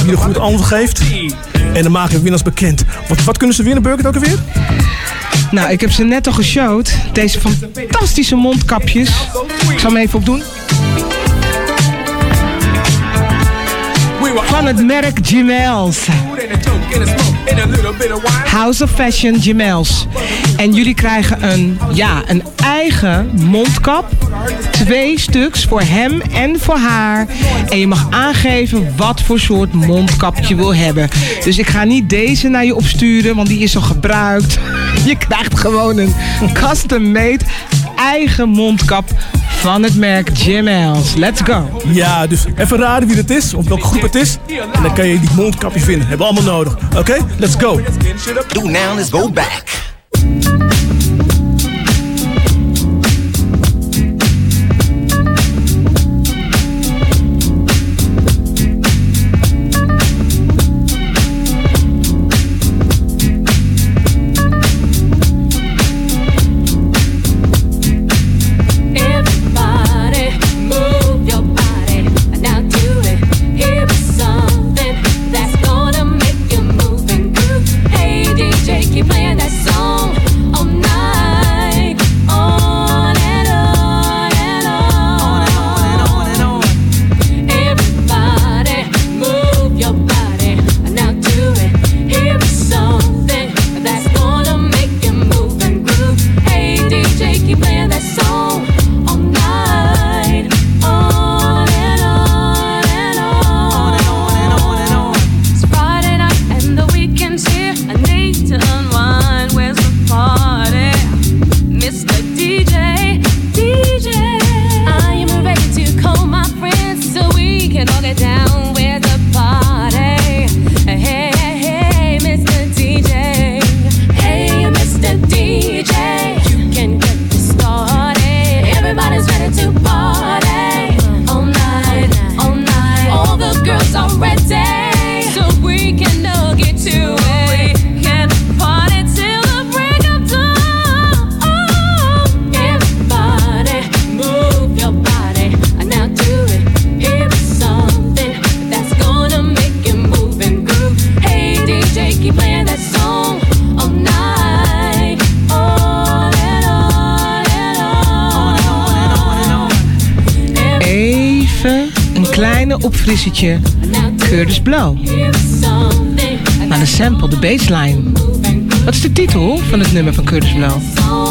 wie er goed antwoord geeft. En dan maken we winnaars bekend. Wat, wat kunnen ze winnen, Burgert, ook alweer? Nou, ik heb ze net al geshowd. Deze fantastische mondkapjes. Ik zal hem even opdoen. Van het merk Jimels. House of Fashion Jimels. En jullie krijgen een, ja, een eigen mondkap. Twee stuks voor hem en voor haar. En je mag aangeven wat voor soort mondkap je wil hebben. Dus ik ga niet deze naar je opsturen, want die is al gebruikt. Je krijgt gewoon een custom-made eigen mondkap van het merk Jimels. Let's go. Ja, dus even raden wie het is, of welke groep het is. En dan kan je die mondkapje vinden. Hebben we allemaal nodig. Oké, let's go. Do now, let's go back. frissetje Blow. Blauw. Maar de sample, de baseline. Wat is de titel van het nummer van Curtis Blow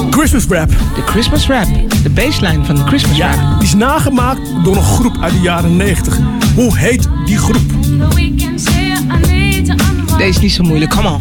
Christmas Rap. De Christmas Rap. De baseline van de Christmas ja, Rap. Die is nagemaakt door een groep uit de jaren 90. Hoe heet die groep? Deze is niet zo moeilijk, come on.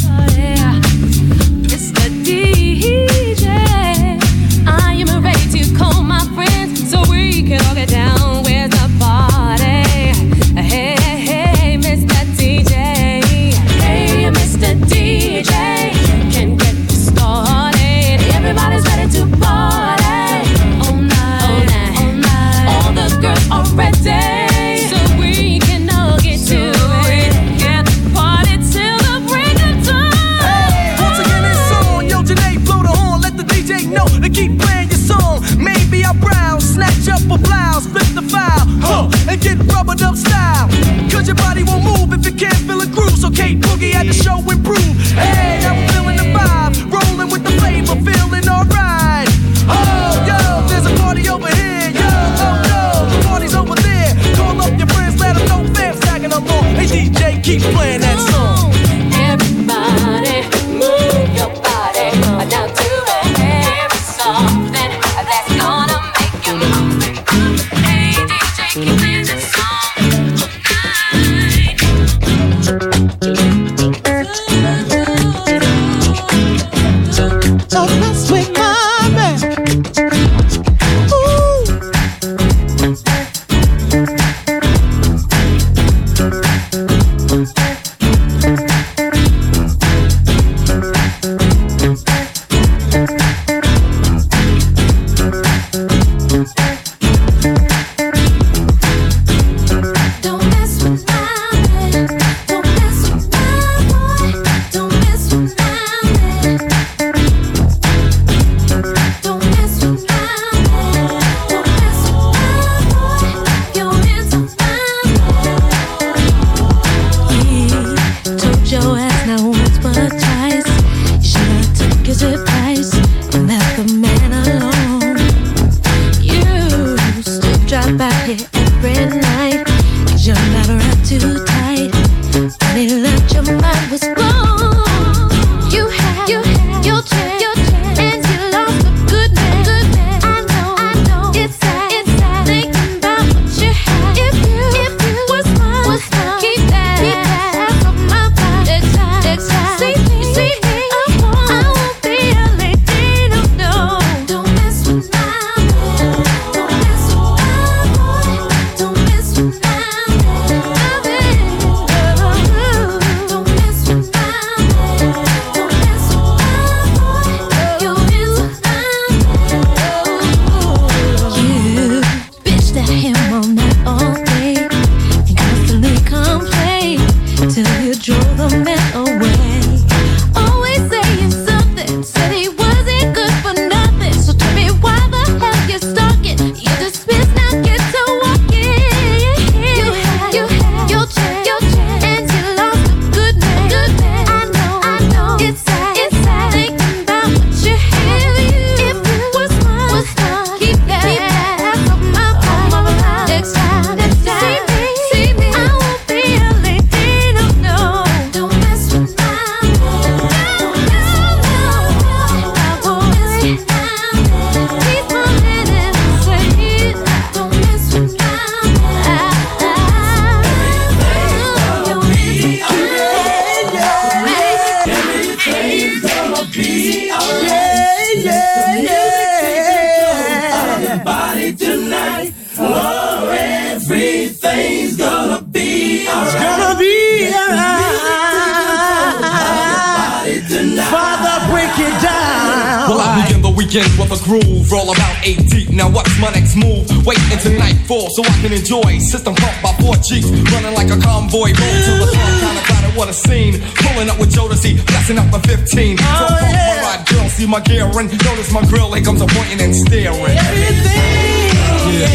my gear and notice my grill. Here comes a pointing and staring. Everything. Yeah.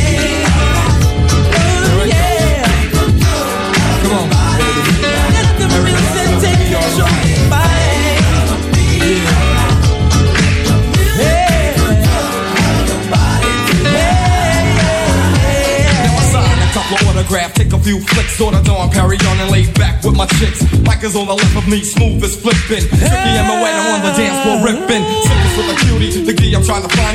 Oh, yeah. Come on, baby. Everything's gonna be alright. couple autograph, take a few flicks, sort of dawn, parry on and lay back with my chicks. Bikers on the left of me, smooth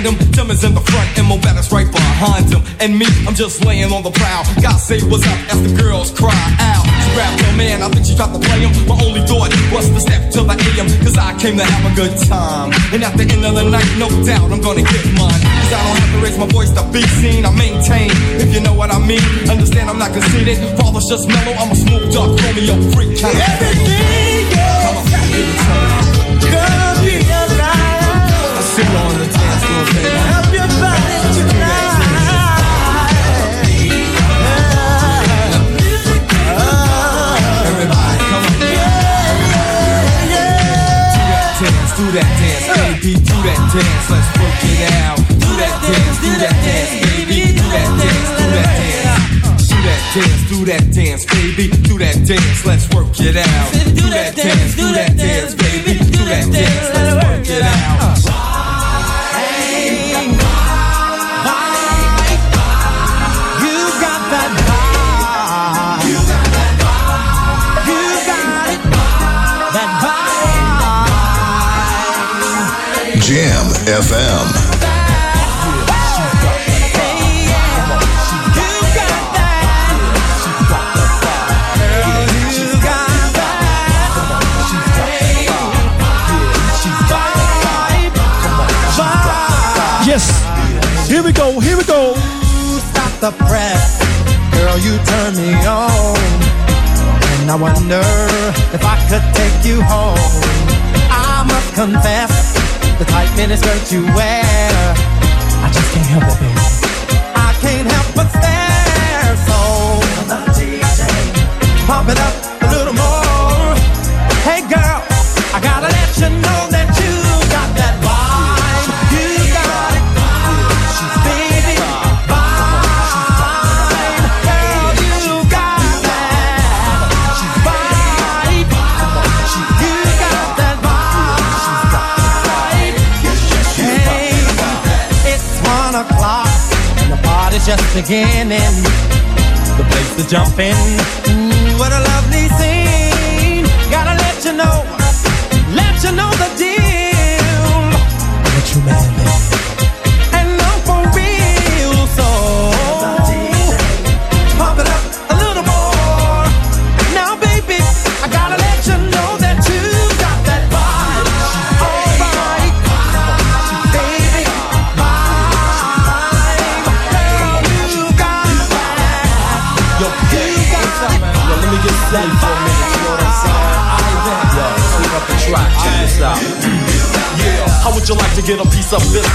find him. Tim is in the front, and Mobetta's right behind him. And me, I'm just laying on the prowl. God say what's up as the girls cry out. She grabbed her man, I think she tried to play him. My only thought was to step to the AM, cause I came to have a good time. And at the end of the night, no doubt I'm gonna get mine. Cause I don't have to raise my voice to be seen, I maintain. If you know what I mean, understand I'm not conceited. Father's just mellow, I'm a smooth duck, Romeo freak kind of. Everything Come dance, let's work it out. Do that dance, do that dance, baby. Do that dance, do that dance. Do that dance, do that dance, baby. Do that dance, let's work it out. Do that dance, do that dance, baby. Do that dance, let's work it out. Jam FM. Yes. Here we go. Here we go. Stop the press. Girl, you turn me on. And I wonder if I could take you home. I must confess, the tight miniskirt you wear. I just can't help it, baby. I can't help but stare. So, pump it up just beginning. The place to jump in. Mm, what a lovely scene. Gotta let you know, let you know the track, check this out. Yeah, how would you like to get a piece of this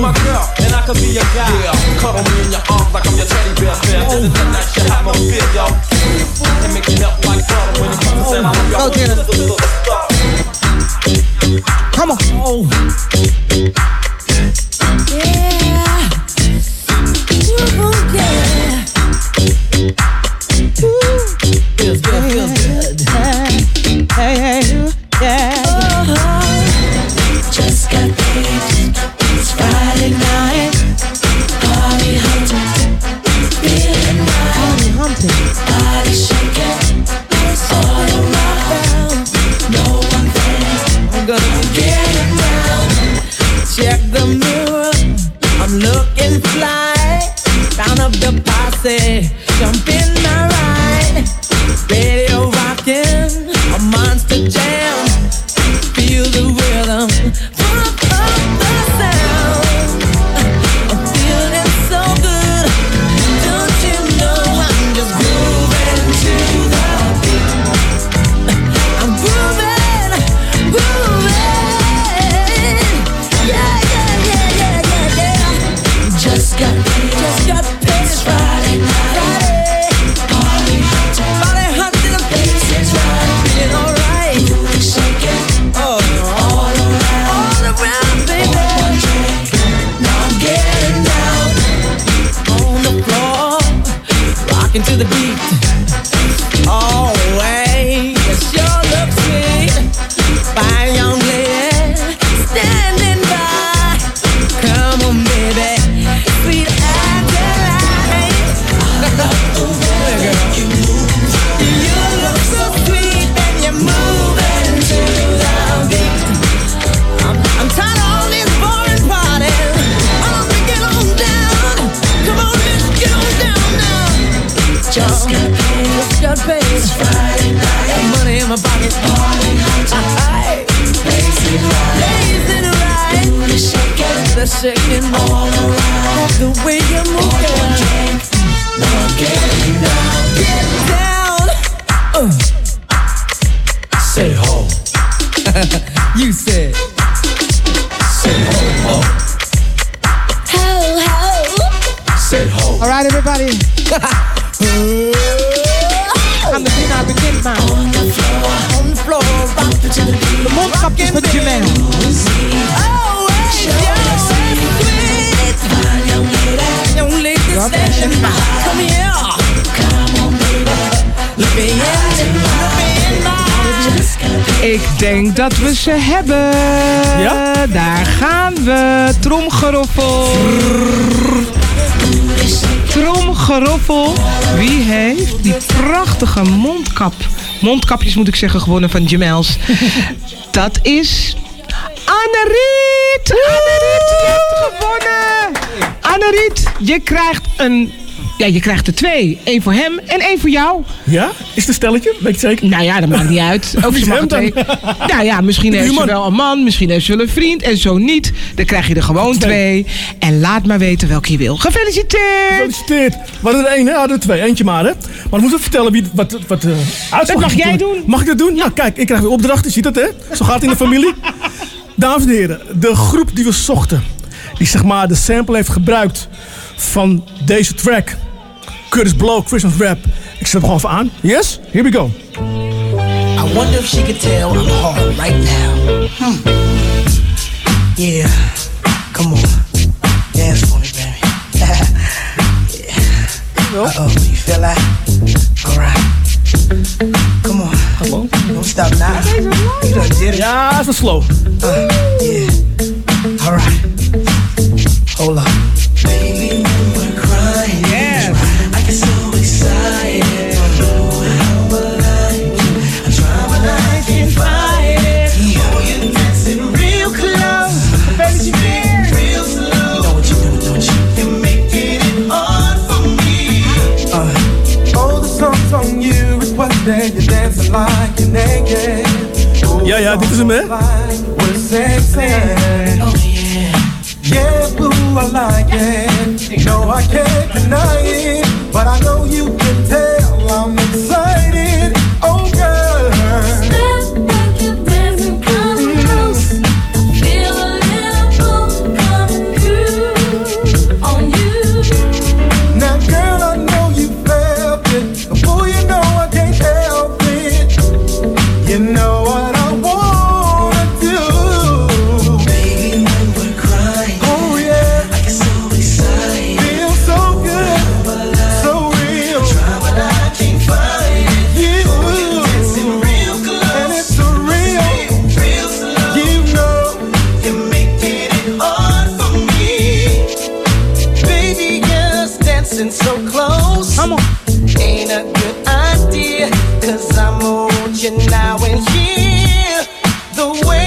my girl, and I can be your guy. Yeah, cuddle me in your arms like I'm your teddy bear fan. Oh. This is that shit, have no fear, yo. And make melt like butter when it comes to saying I'm your Dennis. superstar. Come on. Oh. Ze hebben. Ja? Daar gaan we. Tromgeroffel. Tromgeroffel. Wie heeft die prachtige mondkap? Mondkapjes moet ik zeggen, gewonnen van Jamels. dat is Anneriet. Anneriet, je hebt gewonnen. Anneriet, je krijgt een... Ja, je krijgt er twee. Eén voor hem en één voor jou. Ja? Is het een stelletje? Weet je zeker? Nou ja, dat maakt niet uit. Ook ze mag twee. Nou ja, misschien heeft ze wel een man, misschien heeft ze wel een vriend en zo niet. Dan krijg je er gewoon twee. En laat maar weten welke je wil. Gefeliciteerd! Gefeliciteerd. We hadden er één, hè? hadden er twee. Eentje maar, hè? Maar dan moeten we vertellen wie, wat, wat uitslag Dat mag jij natuurlijk. Mag ik dat doen? Ja, kijk, ik krijg weer opdrachten. Je ziet het, hè? Zo gaat het in de familie. Dames en heren, de groep die we zochten, die zeg maar de sample heeft gebruikt van deze track, Curtis Blow, Christmas Rap. Ik zet hem gewoon even aan. Yes? Here we go. I wonder if she could tell I'm hard right now. Hmm. Yeah. Come on. Dance for me, baby. yeah. Uh oh, you feel that? Alright. Come on. Come on. Don't stop now. You done did it. Ja, zo slow. Uh, yeah. Alright. Hold up. Ja, ja, dit is hem, hè? Oh. Yeah, boo, I like it. No, I can't deny it. But I know you can close. Come on. Ain't a good idea. Cause I'm on you now and here. The way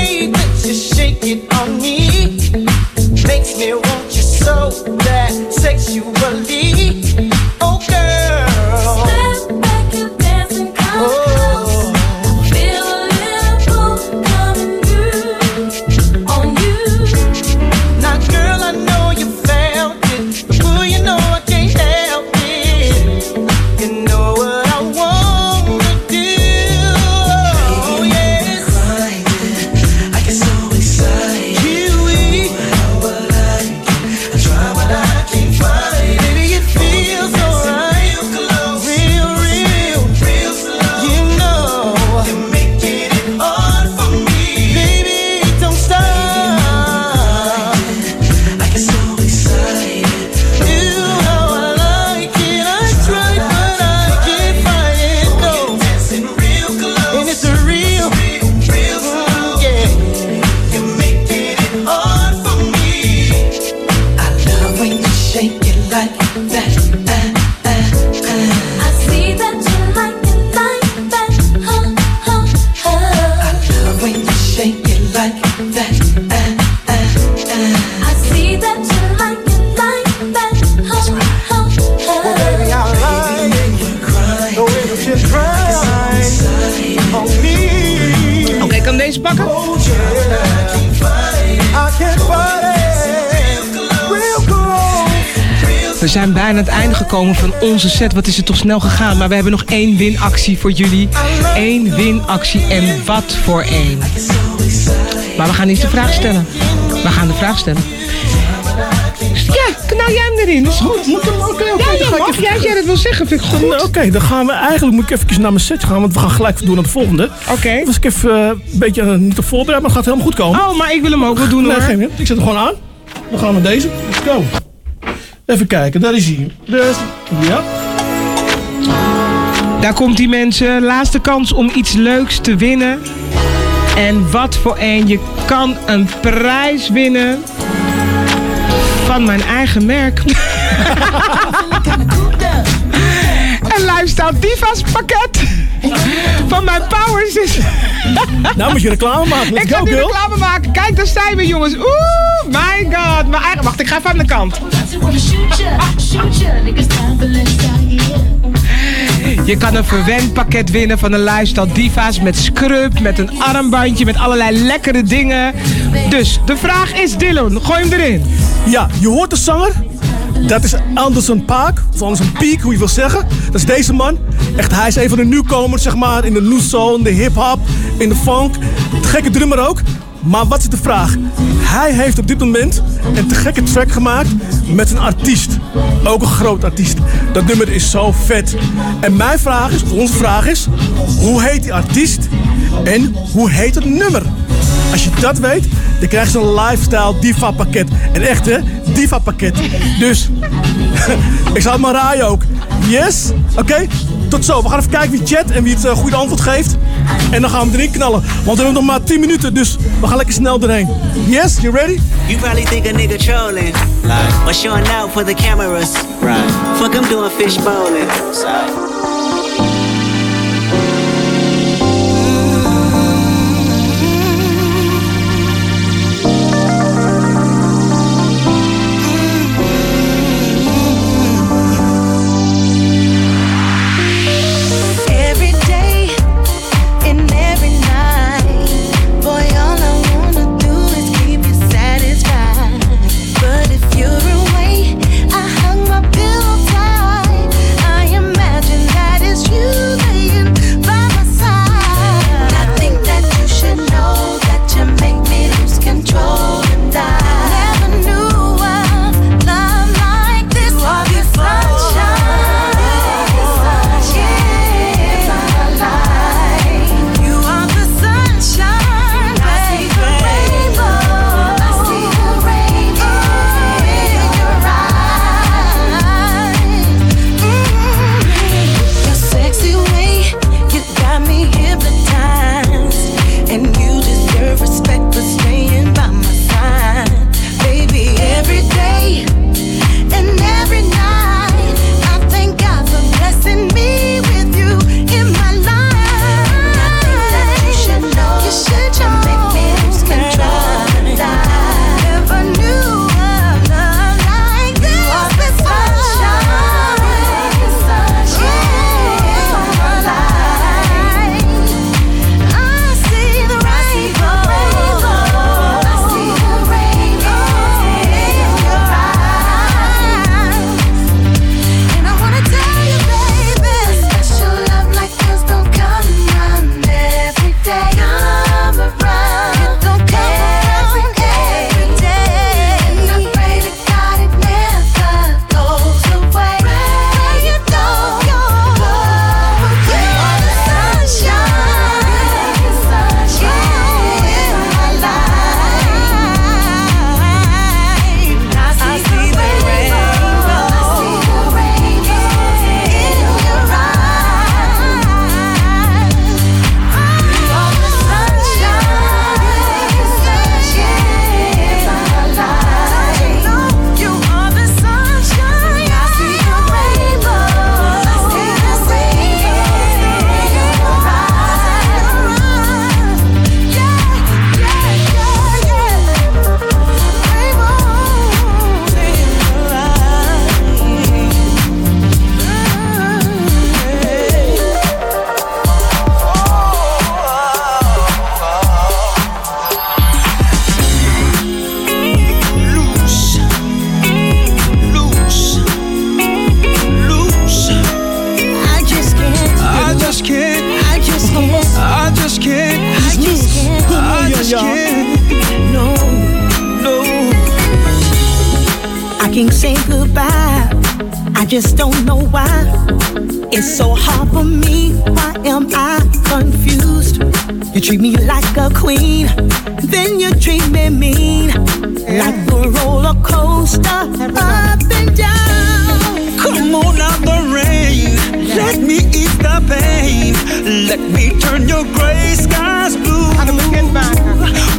gekomen van onze set. Wat is het toch snel gegaan. Maar we hebben nog één winactie voor jullie. Eén winactie en wat voor één. Maar we gaan eerst de vraag stellen. We gaan de vraag stellen. Ja, knal jij hem erin. Is goed. Moet hem, oké. Ja, ja, mag. even- Ja, als jij dat wil zeggen, vind ik goed. Nou, Oké, dan gaan we eigenlijk, moet ik even naar mijn set gaan, want we gaan gelijk door naar de volgende. Oké. Was ik even eh, een beetje eh, niet te voorbereid, maar het gaat helemaal goed komen. Oh, maar ik wil hem ook wel doen Nee, hoor. geen idee. Ik zet hem gewoon aan. Dan gaan we deze. Let's go. Even kijken, daar is hij. Dus, ja. Daar komt die mensen. Laatste kans om iets leuks te winnen. En wat voor een. Je kan een prijs winnen. Van mijn eigen merk. een Lifestyle Divas pakket. Van mijn Powers is... Nou moet je reclame maken. Let's ik ga nu reclame maken. Kijk, daar zijn we jongens. Oeh, my god. Mijn eigen... Wacht, ik ga even aan de kant. Je kan een verwend pakket winnen van een Lifestyle Divas met scrub, met een armbandje, met allerlei lekkere dingen. Dus de vraag is, Dylan, gooi hem erin. Ja, je hoort de zanger. Dat is Anderson Paak, of Anderson Peak, hoe je wil zeggen. Dat is deze man. Echt, hij is een van de nieuwkomers, zeg maar, in de new soul, in de hip-hop, in de funk. De gekke drummer ook. Maar wat is de vraag? Hij heeft op dit moment een te gekke track gemaakt met een artiest. Ook een groot artiest. Dat nummer is zo vet. En mijn vraag is, onze vraag is, hoe heet die artiest en hoe heet het nummer? Als je dat weet, dan krijg je zo'n lifestyle diva pakket. Een echte diva pakket. Dus, ik zal het maar raaien ook. Yes? Oké, tot zo. We gaan even kijken wie chat en wie het eh, goede antwoord geeft. En dan gaan we erin knallen. Want we hebben nog maar 10 minuten, dus we gaan lekker snel erheen. Yes? You ready? You probably think a nigga trolling. Like, or showing out for the cameras. Right. Fuck, I'm doing fish bowling. So.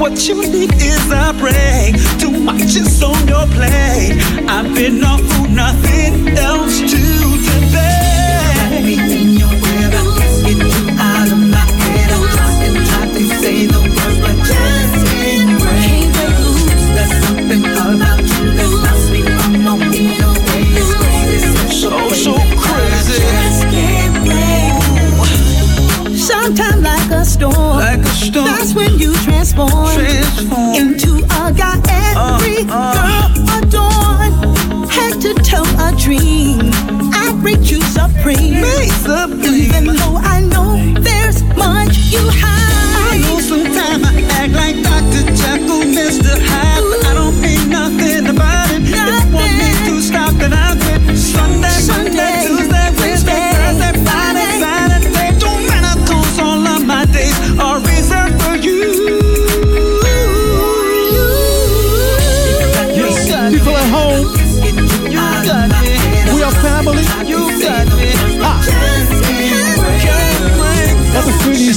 What you need is a break. Too much is on your plate. I've been off for nothing else to debate.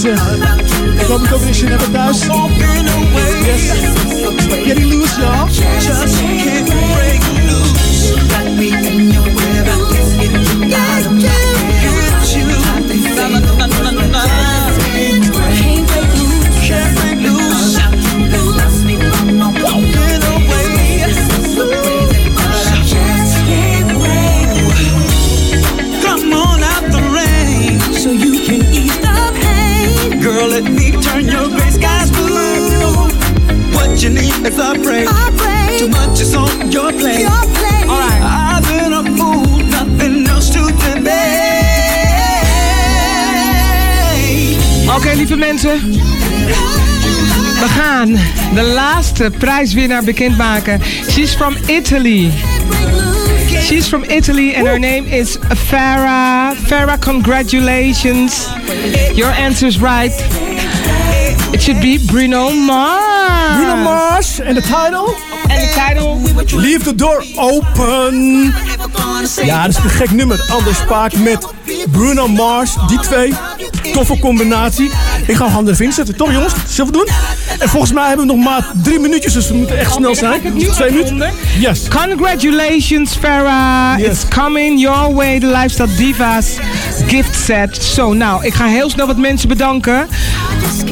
Wat een funny is er. Ik hoop ik ook een zin hebben thuis. Yes. Getting loose, y'all. Just can't break loose. Got me in your web. Get you out of my head. Get you. What you need is a break. Too much is on your plate. Alright. I've been a fool, nothing else to debate. Oké, lieve mensen. We gaan de laatste prijswinnaar bekendmaken. She's from Italy. She's from Italy and her name is Farah. Farah, congratulations. Your answer is right. Should be Bruno Mars. Bruno Mars. En de title? En de title? Leave the door open. Ja, dat is een gek nummer. Anders Spaak met Bruno Mars. Die twee. Toffe combinatie. Ik ga handen erin zetten. Toch jongens? Zullen we doen? En volgens mij hebben we nog maar drie minuutjes. Dus we moeten echt snel zijn. Twee minuten. Yes. Congratulations, Farah. It's coming your way, the Lifestyle Divas gift set. Zo, nou, ik ga heel snel wat mensen bedanken.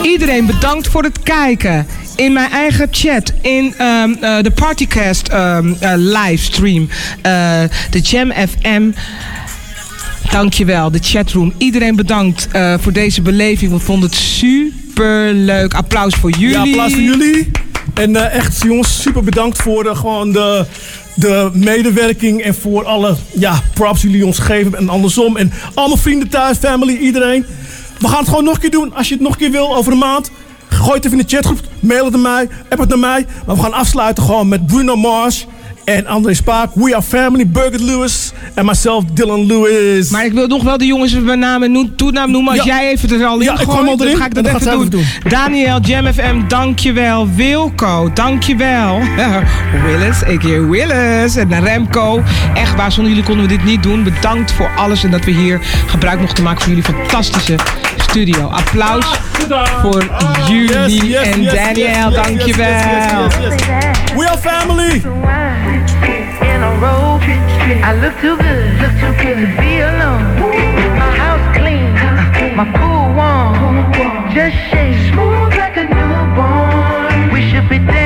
Iedereen bedankt voor het kijken. In mijn eigen chat, in ehm, eh, de Partycast ehm, eh, livestream, eh, de Jam FM. Dankjewel, de chatroom. Iedereen bedankt voor deze beleving. We vonden het super leuk. Applaus voor jullie. Ja, applaus voor jullie. En echt, jongens, super bedankt voor gewoon de, de medewerking en voor alle ja, props jullie ons geven en andersom. En allemaal vrienden thuis, family, iedereen. We gaan het gewoon nog een keer doen. Als je het nog een keer wil, over een maand. Gooi het even in de chatgroep. Mail het naar mij. App het naar mij. Maar we gaan afsluiten gewoon met Bruno Mars. En André Spaak. We are family. Birgit Lewis. En myself, Dylan Lewis. Maar ik wil nog wel de jongens bij naam en noem- toenaam noemen. Als Ja. jij even er al in Ja, ik gooit, dan ga ik dat even doen. Daniel, Jam FM, dankjewel. Wilco, dankjewel. Willis, a.k.a. Willis. En Remco. Echt waar, zonder jullie konden we dit niet doen. Bedankt voor alles en dat we hier gebruik mochten maken van jullie fantastische studio. Applaus voor jullie Yes, yes, en yes, Daniel, yes, yes, dankjewel. We are family. in a row. I look too good, look too good to be alone. My house clean, my pool warm, just shake smooth like a newborn. We should be dancing,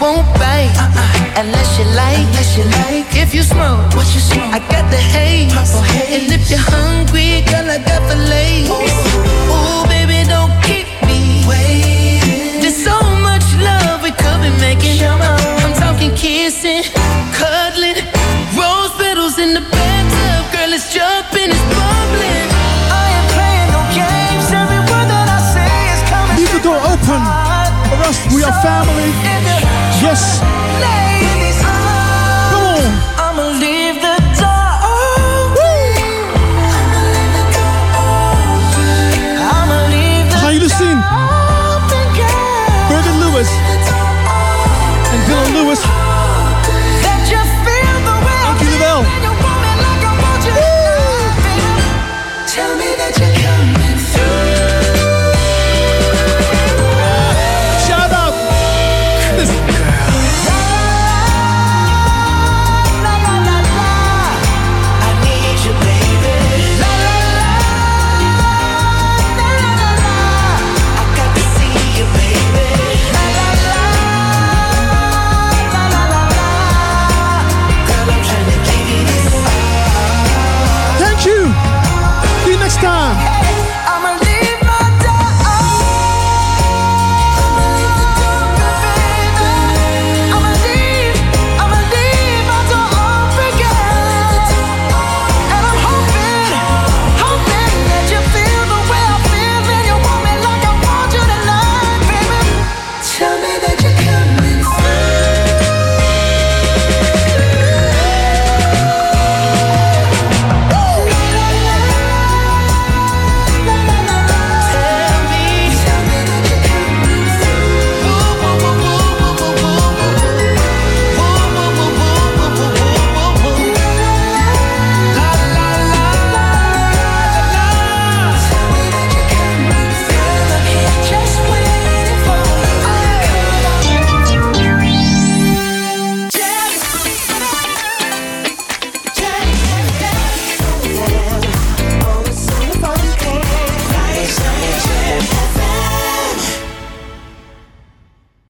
won't bite uh-uh. unless you like. Unless you like. If you smoke, what you smoke? I got the haze. Haze. And if you're hungry, girl, I got baby, don't keep me waiting. There's so much love we could be making. I'm talking kissing, cuddling, rose petals in the bathtub, girl, it's jumping, it's bubbling. I playing no games. Every word that I say is coming. Leave the door open. For us, we are family just